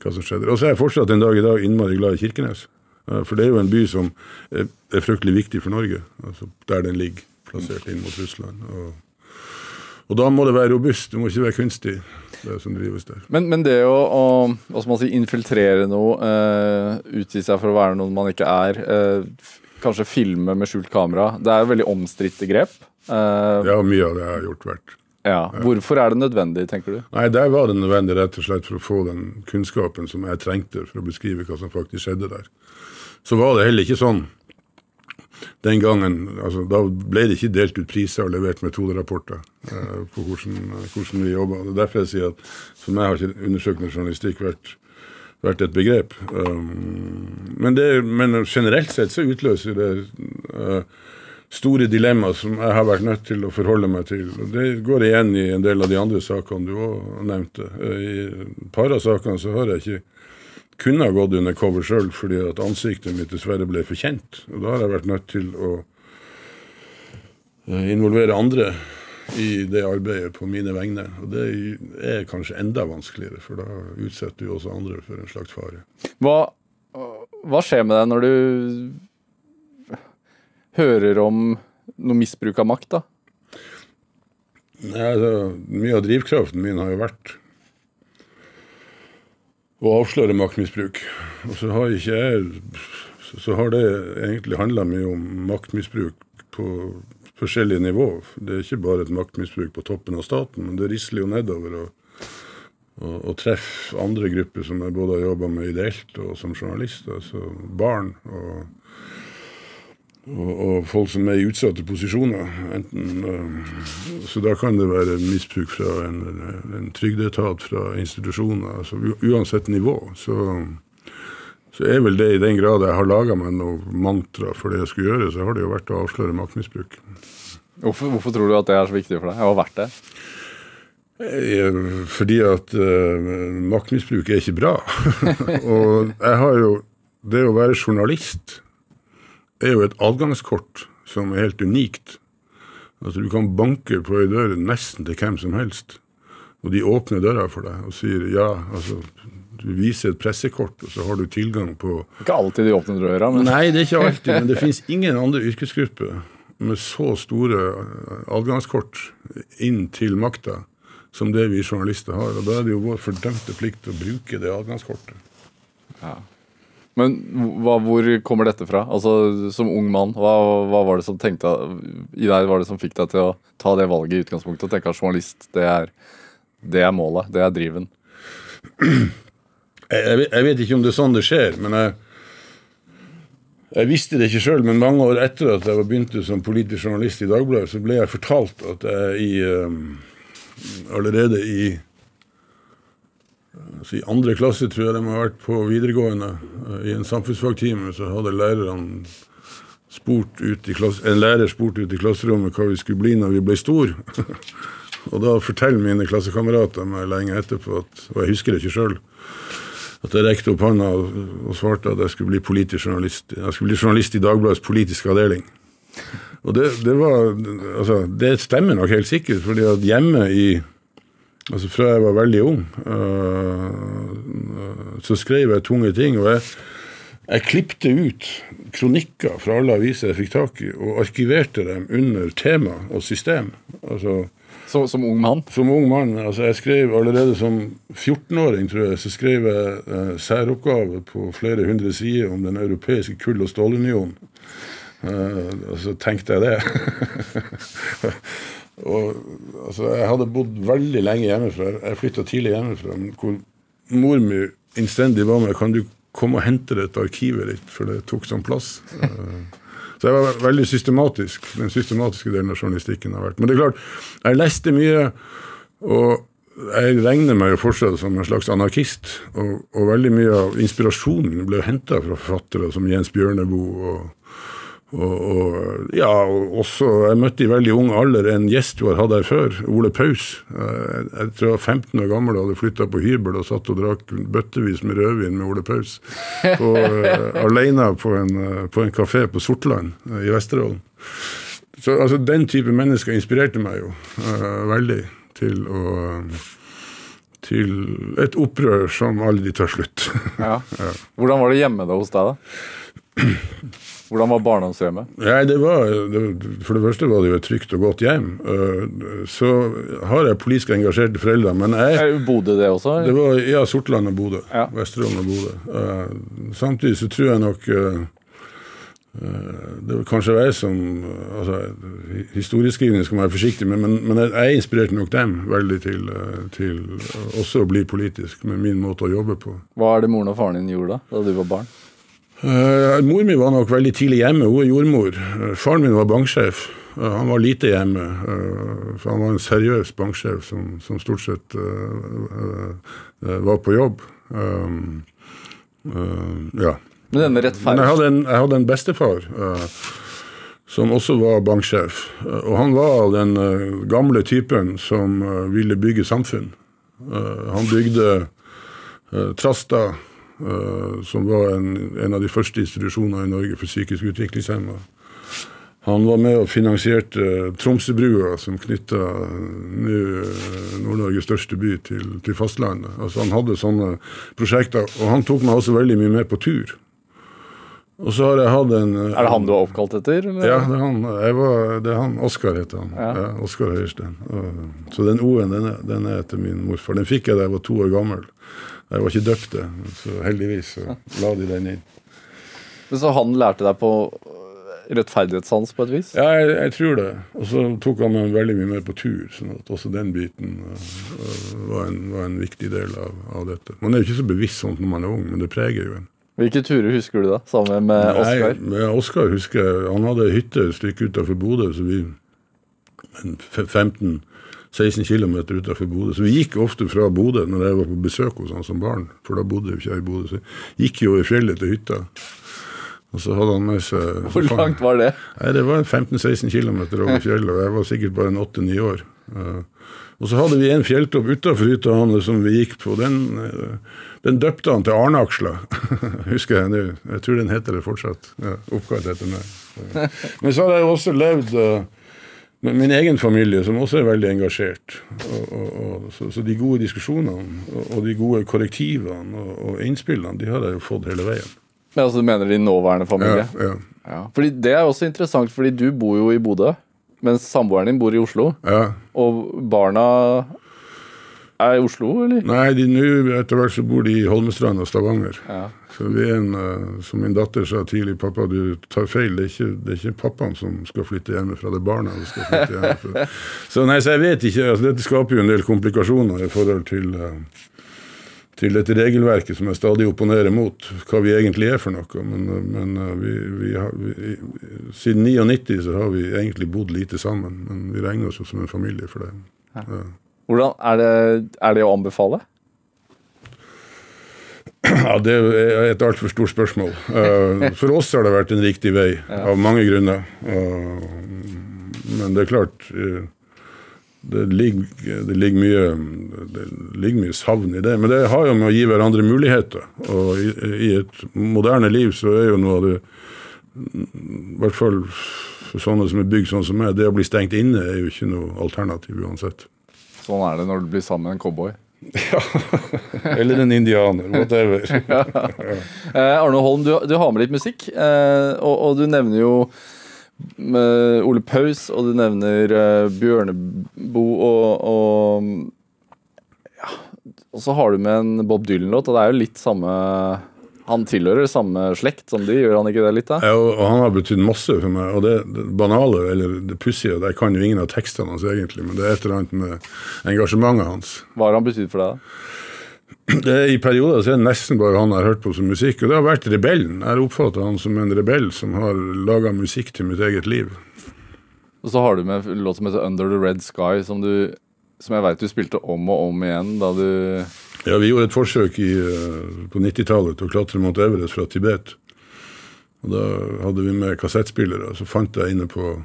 hva som skjedde. Og så er jeg fortsatt en dag i dag innmari glad i Kirkenes. Eh, For det er jo en by som er, fryktelig viktig for Norge, altså der den ligger, plassert inn mot Russland. Og, og da må det være robust, det må ikke være kunstig, det som drives der. Men, men det å, å si, infiltrere noe, uh, utgi seg for å være noe man ikke er, eh, kanskje filme med skjult kamera. Det er jo veldig omstridte grep. Uh, ja, mye av det jeg har gjort vært. Ja. Hvorfor er det nødvendig, tenker du? Nei, Der var det nødvendig rett og slett for å få den kunnskapen som jeg trengte for å beskrive hva som faktisk skjedde der. Så var det heller ikke sånn den gangen, altså, Da ble det ikke delt ut priser og levert metoderapporter eh, på hvordan, hvordan vi jobba. Derfor jeg sier at for meg har ikke undersøkende journalistikk vært vært et begrep. Um, men, det, men, generelt sett så utløser det uh, store dilemmaer som jeg har vært nødt til å forholde meg til. Og det går igjen i en del av de andre sakene du òg nevnte. Uh, I et par av sakene så har jeg ikke kunnet gått under cover sjøl fordi at ansiktet mitt dessverre ble for kjent. Og da har jeg vært nødt til å uh, involvere andre i det arbeidet på mine vegne. Og det er kanskje enda vanskeligere, for da utsetter du også andre for en slags fare. Hva, hva skjer med deg når du hører om noe misbruk av makt, da? Nei, altså, mye av drivkraften min har jo vært å avsløre maktmisbruk. Og så har ikke jeg så har det egentlig handla mye om maktmisbruk på forskjellige nivå. Det er ikke bare et maktmisbruk på toppen av staten, men det risler jo nedover. og, og, og treffer andre grupper som jeg både har jobba med ideelt og som journalist. Altså barn og, og, folk som er i utsatte posisjoner. Enten, uh, så da kan det være misbruk fra en, en trygdeetat, fra institusjoner. altså Uansett nivå. så så er vel det i den grad jeg har laga meg noe mantra for det jeg skulle gjøre, så har det jo vært å avsløre maktmisbruk. Hvorfor, hvorfor, tror du at det er så viktig for deg? Hva har vært det? Eh, fordi at uh, maktmisbruk er ikke bra. og jeg har jo Det å være journalist er jo et adgangskort som er helt unikt. Altså Du kan banke på ei dør nesten til hvem som helst, og de åpner døra for deg og sier ja. altså du viser et pressekort, og så har du tilgang på Ikke alltid de åpner døra, men Nei, det er ikke alltid. Men det finnes ingen andre yrkesgrupper med så store adgangskort inn til makta som det vi journalister har. Og da er det jo vår fordømte plikt å bruke det adgangskortet. Ja. Men hva, hvor kommer dette fra? Altså, Som ung mann, hva, hva, var det som tenkte i deg var det som fikk deg til å ta det valget i utgangspunktet og tenke at journalist, det er, det er målet, det er driven? Jeg, jeg, vet ikke om det er sånn det skjer, men jeg, jeg visste det ikke sjøl. Men mange år etter at jeg begynte som politisk journalist i Dagbladet, så ble jeg fortalt at jeg i, um, allerede i altså I andre klasse, tror jeg de har vært på videregående, uh, i en samfunnsfagtime, så hadde spurt ut i klasse, en lærer spurt ut i klasserommet hva vi skulle bli når vi ble store. og da forteller mine klassekamerater meg lenge etterpå, at, og jeg husker det ikke sjøl, at jeg rekte opp hånda og, svarte at jeg skulle bli politisk journalist. Jeg skulle bli journalist i Dagbladets politiske avdeling. Og det, det, var Altså, det stemmer nok helt sikkert, fordi at hjemme i Altså fra jeg var veldig ung, uh, så skrev jeg tunge ting. Og jeg, jeg klipte ut kronikker fra alle aviser jeg fikk tak i, og arkiverte dem under tema og system. Altså så, som ung mann? Som ung mann. altså Jeg skrev allerede som 14-åring, tror jeg, så skrev jeg uh, særoppgave på flere hundre sider om den europeiske kull- og stålunionen. Uh, og så tenkte jeg det. og altså, Jeg hadde bodd veldig lenge hjemmefra. Jeg flytta tidlig hjemmefra. hvor mor mi innstendig ba meg Kan du komme og hente dette arkivet ditt, for det tok sånn plass. Uh, så jeg var veldig systematisk. Den systematiske delen av journalistikken har vært. Men det er klart, jeg leste mye, og jeg regner meg jo fortsatt som en slags anarkist. Og, og veldig mye av inspirasjonen ble henta fra forfattere som Jens Bjørneboe og og, og, ja, også Jeg møtte i veldig ung alder en gjest vi har hatt her før, Ole Paus. Jeg, jeg tror jeg var 15 år gammel og hadde flytta på hybel og satt og drakk bøttevis med rødvin med Ole Paus. På, uh, alene på en, uh, på en kafé på Sortland i Vesterålen. Så altså, Den type mennesker inspirerte meg jo uh, veldig til å til et opprør som aldri tar slutt. ja. ja. Hvordan var det hjemme da hos deg, da? Hvordan var barndomshjemmet? Nei, det var, For det første var det jo et trygt og godt hjem. Eh, så har jeg politisk engasjerte foreldre, men jeg Bodø det også? Det var, ja, Sortland og Bodø. Ja. Vesterålen og Bodø. Uh, samtidig så tror jeg nok Eh, det var kanskje jeg som altså, Historieskrivning skal man være forsiktig med, men, men jeg inspirerte nok dem veldig til, eh, til, også å bli politisk med min måte å jobbe på. Hva er det moren og faren din gjorde da, da du var barn? Uh, mor mi var nok veldig tidlig hjemme, hun er jordmor. Uh, faren min var banksjef. Uh, han var lite hjemme, for han var en seriøs banksjef som, som stort sett var på jobb. Um, ja. Men denne rettferdig... jeg hadde en, jeg hadde en bestefar som også var banksjef. og han var den gamle typen som ville bygge samfunn. han bygde Trasta Eh, som var en, en, av de første institusjonene i Norge for psykisk utviklingshemma. Han var med og finansierte Tromsøbrua, som knytta eh, Nord-Norges største by til, til, fastlandet. Altså Han hadde sånne prosjekter, og han tok meg også veldig mye med på tur. Og så har jeg hatt en eh, Er det han du er oppkalt etter? Eller? Ja, det er han. Var, det er han. Oskar heter han. Ja. Ja, Oskar Høiersten. Så den O-en, den, den, er etter min morfar. Den fikk jeg da jeg var to år gammel. Jeg var ikke døpt, så heldigvis så la de den inn. Men Så han lærte deg på rettferdighetssans på et vis? Ja, jeg, jeg tror det. Og så tok han meg veldig mye med på tur, sånn at også den biten uh, var, en, var, en, viktig del av, av, dette. Man er jo ikke så bevisst sånn når man er ung, men det preger jo en. Hvilke turer husker du da, sammen med Oskar? Med Oskar husker jeg, Han hadde hytte et stykke utenfor Bodø, så vi 15 16 km utenfor Bodø. Så vi gikk ofte fra Bodø når jeg var på besøk hos han som barn, for da bodde jo ikke jeg i Bodø. Så gikk jo over fjellet til hytta. Og så hadde han med seg Hvor langt var det? Nei, Det var 15-16 km over fjellet, og jeg var sikkert bare en 8-9 år. Uh, og så hadde vi en fjelltopp utafor hytta hans som vi gikk på. Den, uh, den døpte han til Arne-Aksla, husker jeg nå. Jeg tror den heter det fortsatt. Ja, oppkalt etter meg. Men så har jeg også levd uh, men min egen familie, som også er veldig engasjert. Og, og, og, så, så, de gode diskusjonene og, de gode korrektivene og, innspillene, de har jeg jo fått hele veien. Ja, altså Du mener din nåværende familie? Ja, ja. ja. Fordi Det er også interessant, fordi du bor jo i Bodø, mens samboeren din bor i Oslo. Ja. Og barna er i Oslo, eller? Nei, de nå etter hvert så bor de i Holmestrand og Stavanger. Ja. Så vi er en, uh, Som min datter sa tidlig, pappa du tar feil. Det er ikke, det er ikke pappaen som skal flytte hjemmefra, det er barna som skal flytte hjemmefra. så nei, så jeg vet ikke. altså Dette skaper jo en del komplikasjoner i forhold til uh, til dette regelverket som jeg stadig opponerer mot, hva vi egentlig er for noe. Men, men uh, vi, vi har, vi, siden 99 så har vi egentlig bodd lite sammen, men vi regner oss jo som en familie for det. Ja. Hvordan, er, det, er det å anbefale? Ja, Det er et altfor stort spørsmål. Eh, for oss har det vært en riktig vei, av mange grunner. Eh, men det er klart eh, det ligger, det ligger, mye, det ligger mye savn i det. Men det har jo med å gi hverandre muligheter. Og i, i et moderne liv så er jo noe av det I hvert fall for sånne som er bygd sånn som meg, det å bli stengt inne er jo ikke noe alternativ uansett. Sånn er det når du blir sammen med en cowboy. Ja. Eller en indianer. Whatever. ja. eh, Arne Holm, du, du, har med litt musikk. Eh, og, og, du nevner jo eh, Ole Paus, og du nevner Bjørneboe og, og ja, Og så har du med en Bob Dylan-låt, og det er jo litt samme han tilhører samme slekt som de, gjør han ikke det litt? da? Ja, og Han har betydd masse for meg. Og det, det banale, eller det pussige, jeg kan jo ingen av tekstene hans egentlig, men det er et eller annet med engasjementet hans. Hva har han betydd for deg? da? Det er I perioder så er det nesten bare han jeg har hørt på som musikk. Og det har vært rebellen. Jeg har oppfatta han som en rebell som har laga musikk til mitt eget liv. Og så har du med en låt som heter 'Under the Red Sky', som, du, som jeg veit du spilte om og om igjen da du ja, Vi gjorde et forsøk i, eh, på 90-tallet til å klatre mot Everest fra Tibet. Og Da hadde vi med kassettspillere. Så fant jeg inne på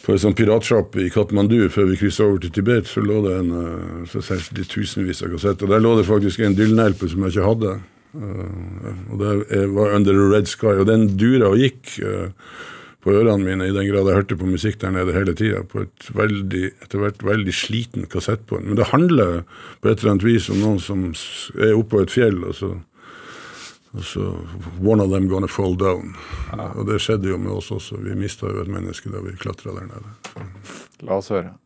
på en sånn piratsjappe i Katmandu før vi kryssa over til Tibet, så lå det en eh, så de tusenvis av kassetter. Der lå det faktisk en Dylan-LP som jeg ikke hadde. Uh, og det var Under the Red Sky. Og den dura og gikk. På ørene mine, i den grad jeg hørte på musikk der nede hele tida, på et veldig, etter hvert veldig sliten kassettbånd. Men det handler på et eller annet vis om noen som er oppå et fjell, og så, og så One of them gonna fall down. Ja. Og det skjedde jo med oss også. Vi mista jo et menneske da vi klatra der nede. La oss høre.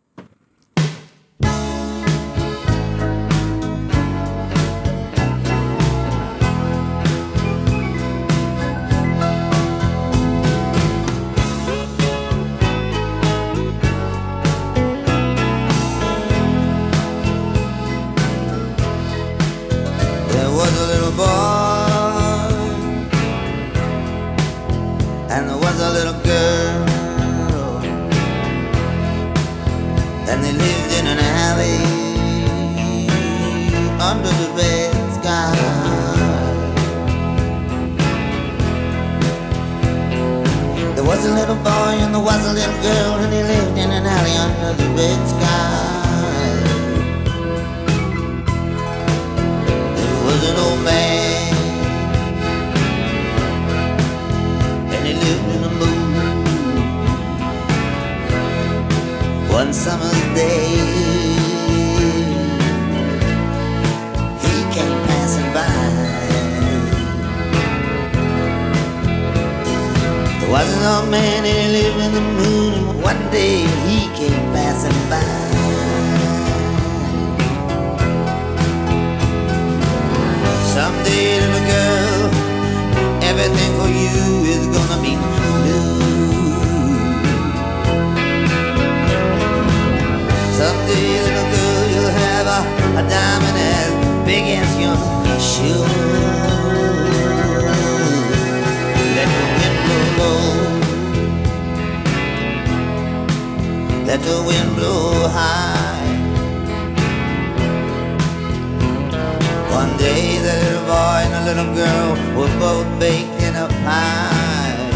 Little girl were both baked in a pie.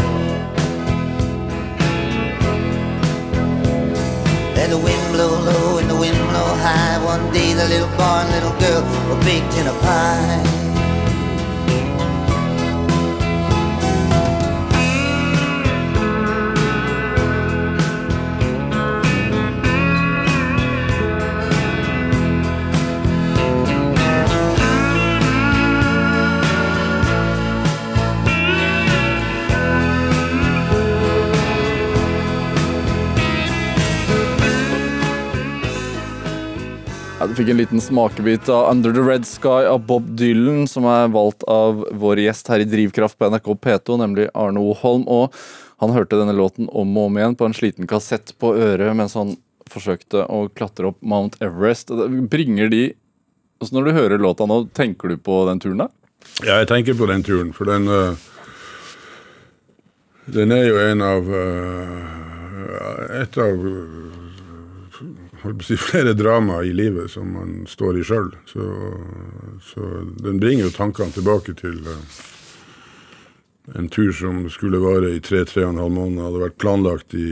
Let the wind blow low and the wind blow high. One day the little boy and little girl were baked in a pie. Fikk en liten smakebit av Under the Red Sky av Bob Dylan, som er valgt av vår gjest her i Drivkraft på NRK P2, nemlig Arne O. Holm. Og han hørte denne låten om og om igjen på en sliten kassett på øret mens han forsøkte å klatre opp Mount Everest. Bringer de altså Når du hører låta nå, tenker du på den turen da? Ja, jeg tenker på den turen, for den uh, Den er jo en av uh, Et av si, flere drama i livet som man står i sjøl. Så, så den bringer jo tankene tilbake til eh, en tur som skulle vare i tre-tre og en halv måned. Hadde vært planlagt i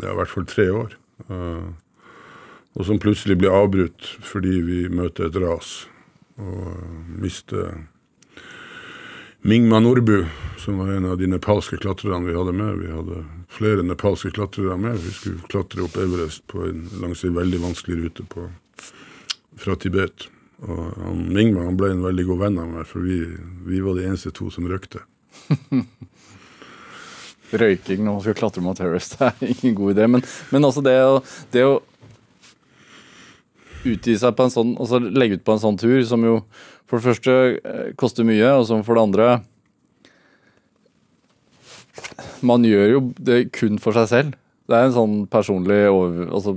ja, i hvert fall tre år. Eh, og som plutselig blir avbrutt fordi vi møter et ras og eh, mister Mingma Norbu, som var en av de nepalske klatrerne vi hadde med. Vi hadde flere nepalske klatrere med. Vi skulle klatre opp Everest på en, langs en veldig vanskelig rute på, fra Tibet. Og han, Mingma han ble en veldig god venn av meg, for vi, vi var de eneste to som røykte. Røyking når man skal klatre mot Everest er ingen god idé. Men, men altså det å, det å utgi seg på en sånn, altså legge ut på en sånn tur, som jo for det første eh, koster mye, og som for det andre Man gjør jo det kun for seg selv. Det er en sånn personlig over... Altså,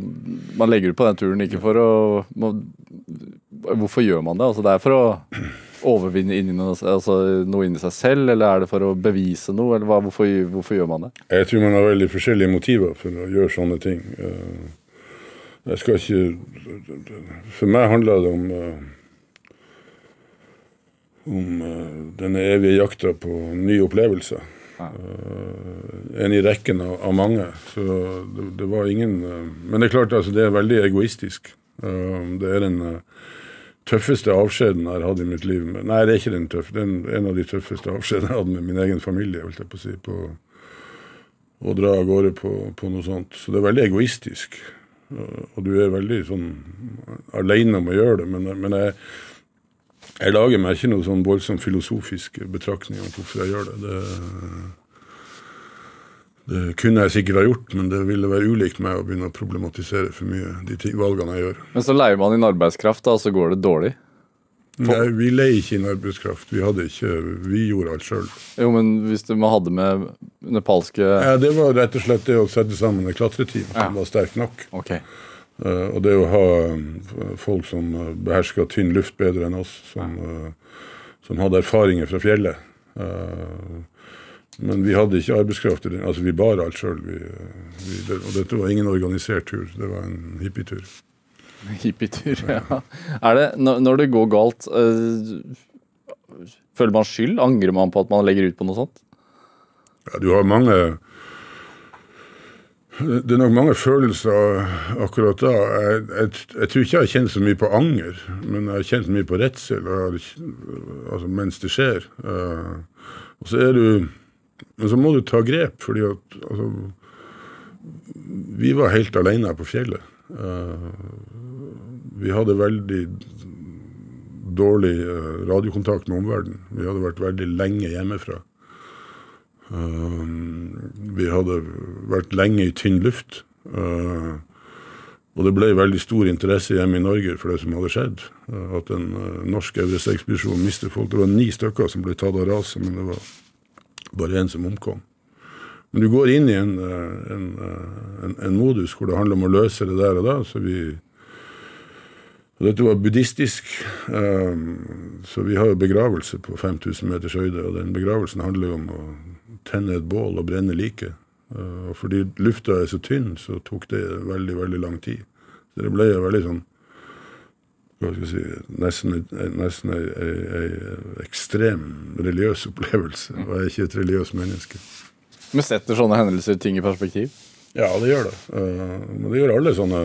man legger ut på den turen ikke for å man, Hvorfor gjør man det? Altså, det er for å overvinne noe, altså, noe inni seg selv, eller er det for å bevise noe? Eller hva, hvorfor, hvorfor gjør man det? Jeg tror man har veldig forskjellige motiver for å gjøre sånne ting. Eh, Jeg skal ikke For meg handler det om eh, om eh, denne evige jakta på nye opplevelser. Eh, En i rekken av, av mange. Så det, det var ingen eh, Men det er klart, altså, det er veldig egoistisk. Det er den tøffeste avskjeden jeg har hatt i mitt liv. Nei, det er ikke den tøffe. Det er en, av de tøffeste avskjedene jeg har hatt med min egen familie. holdt jeg på å si, på å dra av gårde på, på noe sånt. Så det er veldig egoistisk. Og du er veldig sånn aleine om å gjøre det. Men, men jeg, jeg lager meg ikke noe sånn voldsomt filosofisk betraktning om hvorfor jeg gjør det. det. Det kunne jeg sikkert ha gjort, men det ville være ulikt meg å begynne å problematisere for mye de valgene jeg gjør. Men så leier man inn arbeidskraft, da, og så går det dårlig. Nei, vi leier ikke inn arbeidskraft. Vi, ikke, vi gjorde alt sjøl. Jo, men hvis du, hadde med nepalske Ja, det var rett og slett det å sette sammen et klatreteam som var sterkt nok. Ok. Eh, og det å ha eh, folk som behersker tynn luft bedre enn oss, som, eh, som hadde erfaringer fra fjellet. Eh, men vi hadde ikke arbeidskraft. i det. Altså, vi bar alt sjøl. Og dette var ingen organisert tur. Det var en hippietur. Hippietur, ja. Er det, når, det går galt, eh, føler man skyld? Angrer man på at man legger ut på noe sånt? Ja, du har mange Det er nok mange følelser akkurat da. Jeg, jeg, jeg tror ikke jeg har kjent så mye på anger, men jeg har kjent mye på redsel altså, mens det skjer. Uh, og så er du Men så må du ta grep, fordi at altså, Vi var helt alene på fjellet. Uh, vi hadde veldig dårlig eh, radiokontakt med omverdenen. Vi hadde vært veldig lenge hjemmefra. Um, vi hadde vært lenge i tynn luft. Uh, og det ble veldig stor interesse hjemme i Norge for det som hadde skjedd. Uh, at en uh, norsk Everest-ekspedisjon mistet folk. Det var ni stykker som ble tatt av raset, men det var bare én som omkom. Men du går inn i en, en, en, en, modus hvor det handler om å løse det der og da. så vi og dette var buddhistisk, så vi har jo begravelse på 5000 meters høyde. Og den begravelsen handler jo om å tenne et bål og brenne liket. Og fordi lufta er så tynn, så tok det veldig, veldig lang tid. Så det ble jo veldig sånn hva skal jeg si, nesten, nesten ei, ei, ei, ekstrem religiøs opplevelse. Og jeg er ikke et religiøst menneske. Men setter sånne hendelser ting i perspektiv? Ja, det gjør det. Men det gjør alle sånne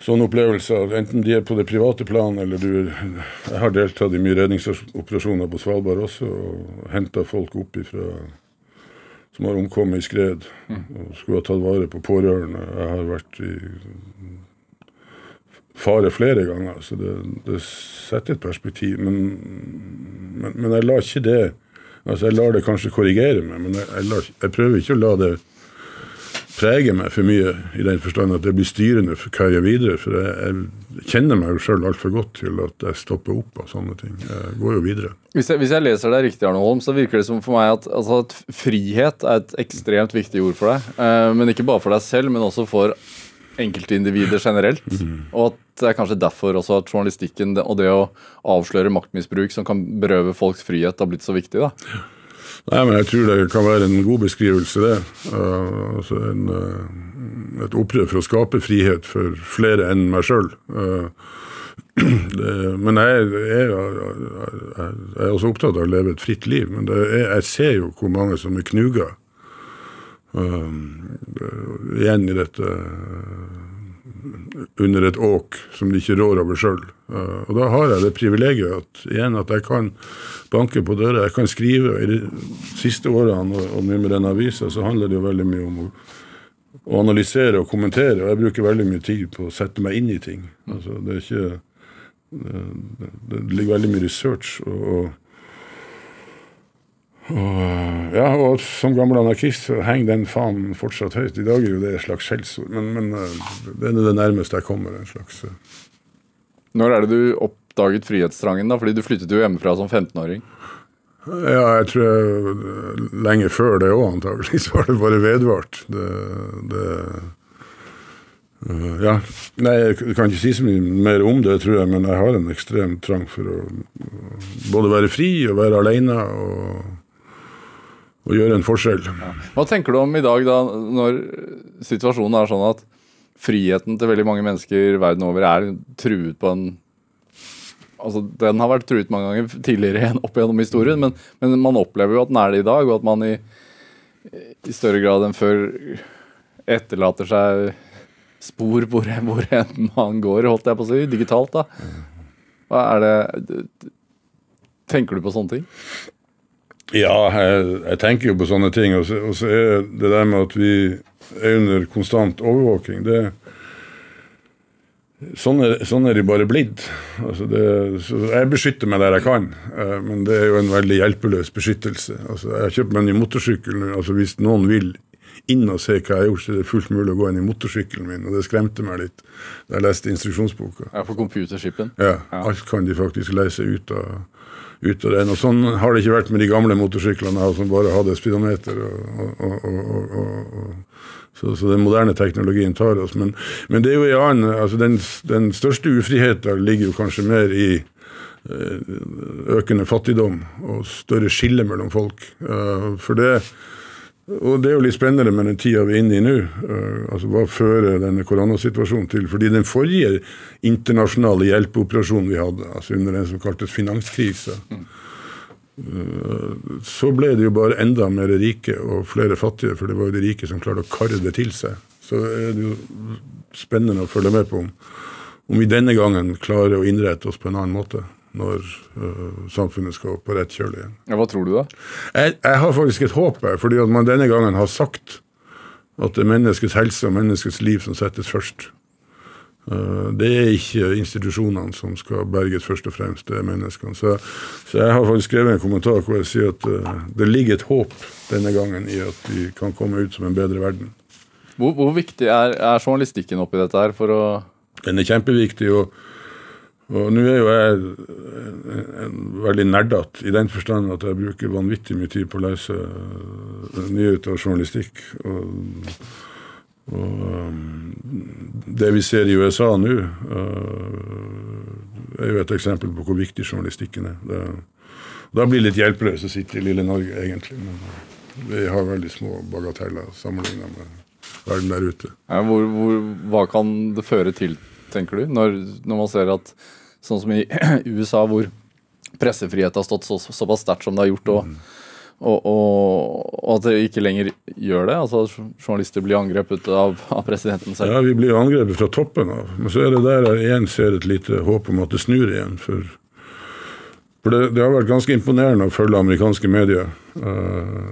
sånne opplevelser, enten de er på det private plan eller du Jeg har deltatt i mye redningsoperasjoner på Svalbard også, og henta folk opp ifra som har omkommet i skred, og skulle ha tatt vare på pårørende. Jeg har vært i fare flere ganger, så det, det setter et perspektiv. Men, men, men, jeg lar ikke det Altså, jeg lar det kanskje korrigere meg, men jeg, jeg, lar, jeg prøver ikke å la det preger meg for mye, i den forstand at det blir styrende for hva jeg gjør videre. For jeg, jeg kjenner meg jo sjøl altfor godt til at jeg stopper opp av sånne ting. Jeg går jo videre. Hvis jeg, hvis jeg leser deg riktig, Arne Holm, så virker det som for meg at, altså, at frihet er et ekstremt viktig ord for deg. Eh, men ikke bare for deg selv, men også for enkeltindivider generelt. Mm. Og at det er kanskje derfor også at journalistikken og det å avsløre maktmisbruk som kan berøve folks frihet, har blitt så viktig. da. Nei, men jeg tror det kan være en god beskrivelse, det. Uh, altså en, uh, et opprør for å skape frihet for flere enn meg sjøl. Uh, men jeg, jeg, jeg, er også opptatt av å leve et fritt liv. Men er, jeg ser jo hvor mange som er knuga igjen i dette under et åk som de ikke rår over sjøl. Uh, og da har jeg det privilegiet at, igjen at jeg kan banke på døra, Jeg kan skrive. I de siste årene og, mye med den avisa så handler det jo veldig mye om å, å, analysere og kommentere. Og jeg bruker veldig mye tid på å sette meg inn i ting. Altså, det er ikke det, det ligger veldig mye research og, og og, ja, og som gammel anarkist så henger den faen fortsatt høyt. I dag er jo det et slags skjellsord, men, men, eh, det er det nærmeste jeg kommer. en slags... Eh. Når er det du oppdaget frihetstrangen? da? Fordi du flyttet jo hjemmefra som 15-åring. Ja, jeg tror jeg, eh, lenge før det òg, antagelig, så har det bare vedvart. Det, det uh, Ja. Nei, jeg kan ikke si så mye mer om det, tror jeg, men jeg har en ekstrem trang for å både være fri og være aleine. og og gjøre en forskjell. Ja. Hva tenker du om i dag, da, når situasjonen er sånn at friheten til veldig mange mennesker verden over er truet på en Altså, Den har vært truet mange ganger tidligere opp gjennom historien, men, men, man opplever jo at den er det i dag, og at man i, i større grad enn før etterlater seg spor hvor, hvor enn man går, holdt jeg på å si, digitalt. da. Hva er det Tenker du på sånne ting? Ja, jeg, jeg, tenker jo på sånne ting. Og så, og så, er det der med at vi er under konstant overvåking det, Sånn er, sånn er det bare blitt. Altså det, jeg beskytter meg der jeg kan, eh, men det er jo en veldig hjelpeløs beskyttelse. Altså jeg har kjøpt meg en ny motorsykkel nå. Altså hvis noen vil inn og se hva jeg har gjort, så er det fullt mulig å gå inn i motorsykkelen min. Og det skremte meg litt da jeg leste instruksjonsboka. Ja, For computerskipen? Ja, Alt kan de faktisk lese ut av ut av den. Og sånn har det ikke vært med de gamle motorsyklene som bare hadde speedometer. Og, og, og, så, så, den moderne teknologien tar oss. Men, men det er jo en annen, altså den, den største ufriheten ligger jo kanskje mer i eh, økende fattigdom og større skille mellom folk. Uh, for det og det er jo litt spennende med den tida vi er inne i nå. Uh, altså Hva fører denne koronasituasjonen til? Fordi den forrige internasjonale hjelpeoperasjonen vi hadde, altså under den som kaltes finanskrise, mm. så ble det jo bare enda mer rike og flere fattige, for det var jo de rike som klarte å karre det til seg. Så er det jo spennende å følge med på om, om vi denne gangen klarer å innrette oss på en annen måte når uh, samfunnet skal på rett kjøl igjen. Ja, hva tror du, da? Jeg, jeg, har faktisk et håp her, fordi at man denne gangen har sagt at det er menneskets helse og menneskets liv som settes først. Uh, det er ikke institusjonene som skal berges først og fremst, det er menneskene. Så, så jeg har faktisk skrevet en kommentar hvor jeg sier at uh, det ligger et håp denne gangen i at vi kan komme ut som en bedre verden. Hvor, hvor viktig er, er, journalistikken oppi dette her for å Den er kjempeviktig. og og nå er jo jeg veldig nerdete i den forstand at jeg bruker vanvittig mye tid på å lese eh, nyheter og journalistikk. Og, og um, det vi ser i USA nå, uh, er jo et eksempel på hvor viktig journalistikken er. Det, da blir det litt hjelpeløst å sitte i lille Norge, egentlig. Men vi har veldig små bagateller sammenlignet med verden der ute. Ja, hvor, hvor, hva kan det føre til, tenker du, når, når man ser at Sånn som i USA, hvor pressefrihet har stått så, såpass sterkt som det har gjort. og og, og, og, at det ikke lenger gjør det? altså Journalister blir angrepet av, av, presidenten selv? Ja, vi blir angrepet fra toppen av. Men så er det der jeg igjen ser et lite håp om at det snur igjen. For, for det, det, har vært ganske imponerende å følge amerikanske medier uh,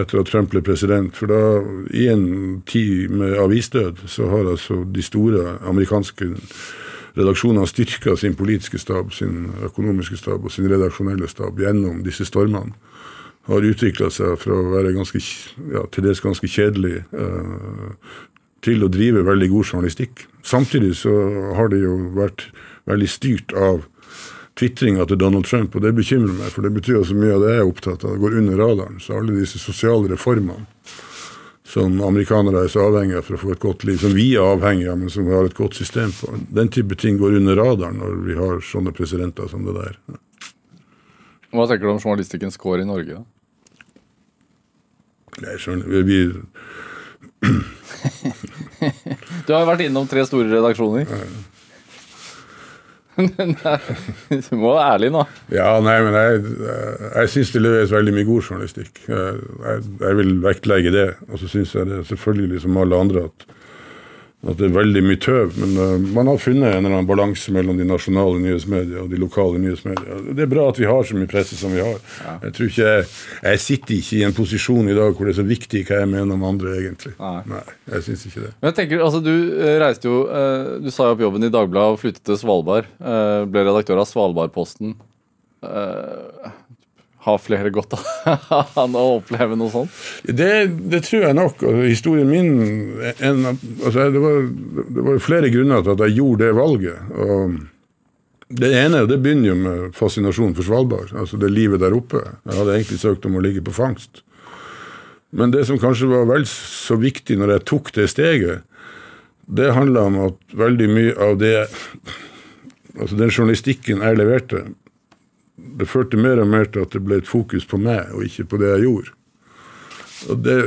etter at Trump ble president. For da, i en tid med avisdød, så har altså de store amerikanske redaksjonene styrka sin politiske stab, sin økonomiske stab og sin redaksjonelle stab gjennom disse stormene. Har utvikla seg fra å være ganske, ja, til dels ganske kjedelig eh, til å drive veldig god journalistikk. Samtidig så har det jo vært veldig styrt av tvitringa til Donald Trump, og det bekymrer meg, for det betyr så mye av det jeg er opptatt av, det går under radaren. Så alle disse sosiale reformene som amerikanere er så avhengige av for å få et godt liv, som vi er avhengige av, men som vi har et godt system på. Den type ting går under radaren når vi har sånne presidenter som det der. Hva tenker du om journalistikkens kår i Norge? Jeg skjønner, vi, du har jo vært innom tre store redaksjoner. Ja, Ja. Du må være ærlig nå. Ja, nei, men jeg, jeg, jeg syns det leveres veldig mye god journalistikk. Jeg, jeg, jeg vil vektlegge det. Og så syns jeg det selvfølgelig som alle andre at at det er veldig mye tøv. Men uh, man har funnet en eller annen balanse mellom de nasjonale nyhetsmediene og de lokale nyhetsmediene. Det er bra at vi har så mye presse som vi har. Ja. Jeg tror ikke jeg, jeg, sitter ikke i en posisjon i dag hvor det er så viktig hva jeg mener om andre, egentlig. Nei, Nei jeg syns ikke det. Men jeg tenker, altså Du eh, reiste jo uh, Du sa jo opp jobben i Dagbladet og flyttet til Svalbard. Uh, ble redaktør av Svalbardposten. Uh, har flere godt av å oppleve noe sånt? Det, det, tror jeg nok. Historien min en, altså, det, var, det var flere grunner til at jeg gjorde det valget. Og det ene det begynner jo med fascinasjon for Svalbard, altså det livet der oppe. Jeg hadde egentlig søkt om å ligge på fangst. Men det som kanskje var vel så viktig når jeg tok det steget, det handla om at veldig mye av det Altså den journalistikken jeg leverte, det førte mer og mer til at det ble et fokus på meg, og ikke på det jeg gjorde. Og det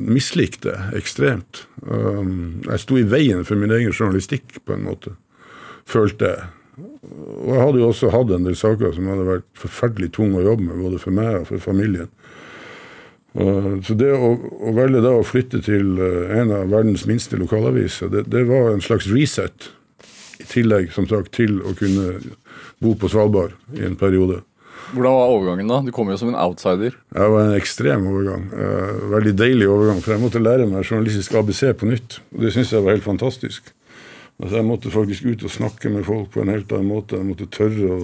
mislikte jeg ekstremt. Um, jeg sto i veien for min egen journalistikk, på en måte, følte jeg. Og jeg hadde jo også hatt en del saker som hadde vært forferdelig tunge å jobbe med, både for meg og for familien. Så det å, å, velge da å flytte til uh, en av verdens minste lokalaviser, det, det var en slags reset. I tillegg, som sagt, til å kunne bo på Svalbard i en periode. Hvordan var overgangen da? Du kom jo som en outsider. Det var en ekstrem overgang. Eh, veldig deilig overgang. For jeg måtte lære meg journalistisk ABC på nytt. Og det syns jeg var helt fantastisk. Altså Jeg måtte faktisk ut og snakke med folk på en helt annen måte. Jeg måtte tørre å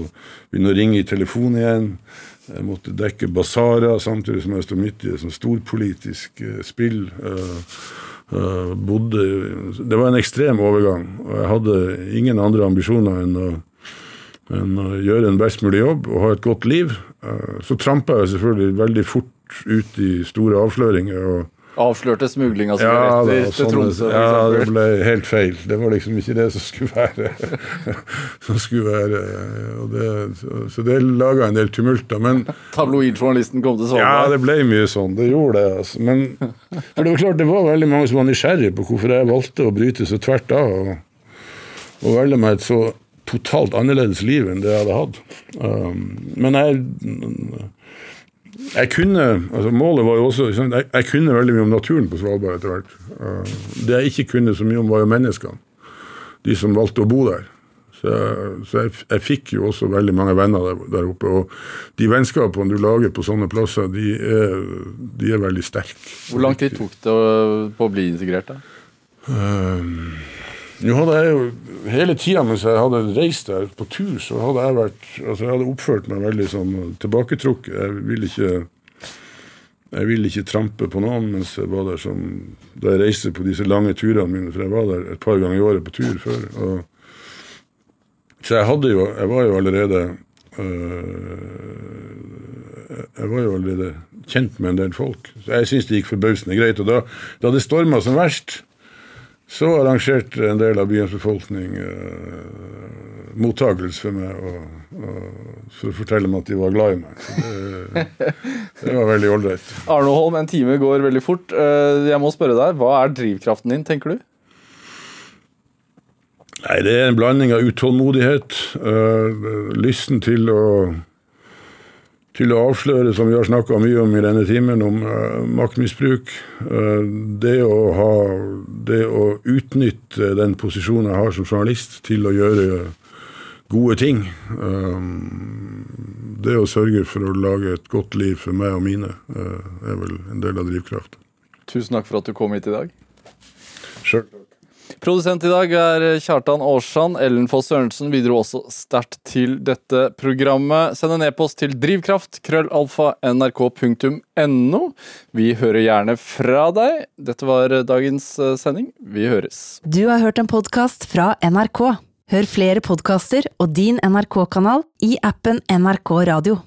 begynne å ringe i telefon igjen. Jeg måtte dekke basarer samtidig som jeg sto midt i et sånt storpolitisk uh, spill. Uh, bodde Det var en ekstrem overgang. Og jeg hadde ingen andre ambisjoner enn å Men å gjøre en best mulig jobb og ha et godt liv. Eh, Så trampa jeg selvfølgelig veldig fort ut i store avsløringer. og Avslørte smuglinga av ja, da, til Tromsø. ja, det ble helt feil. Det var liksom ikke det som skulle være. som skulle være og det, så, så det laga en del tumult. da, Men Tabloidjournalisten kom til ja, det ble mye sånn. Det gjorde det. altså. Men for det var klart, det var veldig mange som var nysgjerrige på hvorfor jeg valgte å bryte så tvert av og, og velge meg et så totalt annerledes liv enn det jeg hadde hatt. Um, men jeg jeg kunne, altså Målet var jo også jeg, jeg kunne veldig mye om naturen på Svalbard etter hvert. Uh, det jeg ikke kunne så mye om, var jo menneskene. De som valgte å bo der. Så, jeg- så jeg, jeg fikk jo også veldig mange venner der, der oppe. Og de vennskapene du lager på sånne plasser, de er, de er veldig sterke. Hvor lang tid tok det på å bli integrert? da? Um, nå hadde jeg jo Hele tida mens jeg hadde reist der på tur, så hadde jeg vært Altså jeg hadde oppført meg veldig sånn tilbaketrukket. Jeg ville ikke jeg ville ikke trampe på noen mens jeg var der som da jeg reiste på disse lange turene mine, for jeg var der et par ganger i året på tur før. Og, så jeg hadde jo Jeg var jo allerede øh, Jeg var jo allerede kjent med en del folk. Så jeg syns det gikk forbausende greit. Og da, da det storma som verst, så arrangerte en del av byens befolkning uh, mottakelse for meg og, og for å fortelle meg at de var glad i meg. Det, det var veldig ålreit. Arne Holm, en time går veldig fort. Eh, Jeg må spørre deg, Hva er drivkraften din, tenker du? Nei, det er en blanding av utålmodighet, uh, lysten til å til å avsløre, som vi har snakka mye om i denne timen, om uh, maktmisbruk. Uh, det, å ha, det å utnytte den posisjonen jeg har som journalist, til å gjøre gode ting. Uh, det å sørge for å lage et godt liv for meg og mine, er vel en del av drivkraften. Tusen takk for at du kom hit i dag. Sjøl. Produsent i dag er Kjartan Aarsand. Ellen Foss Sørensen bidro også sterkt til dette programmet. Send en e-post til drivkraft, krøllalfa, nrk.no. Vi hører gjerne fra deg. Dette var dagens eh, sending. Vi høres. Du har hørt en podkast fra NRK. Hør flere podkaster og din NRK-kanal i appen NRK Radio.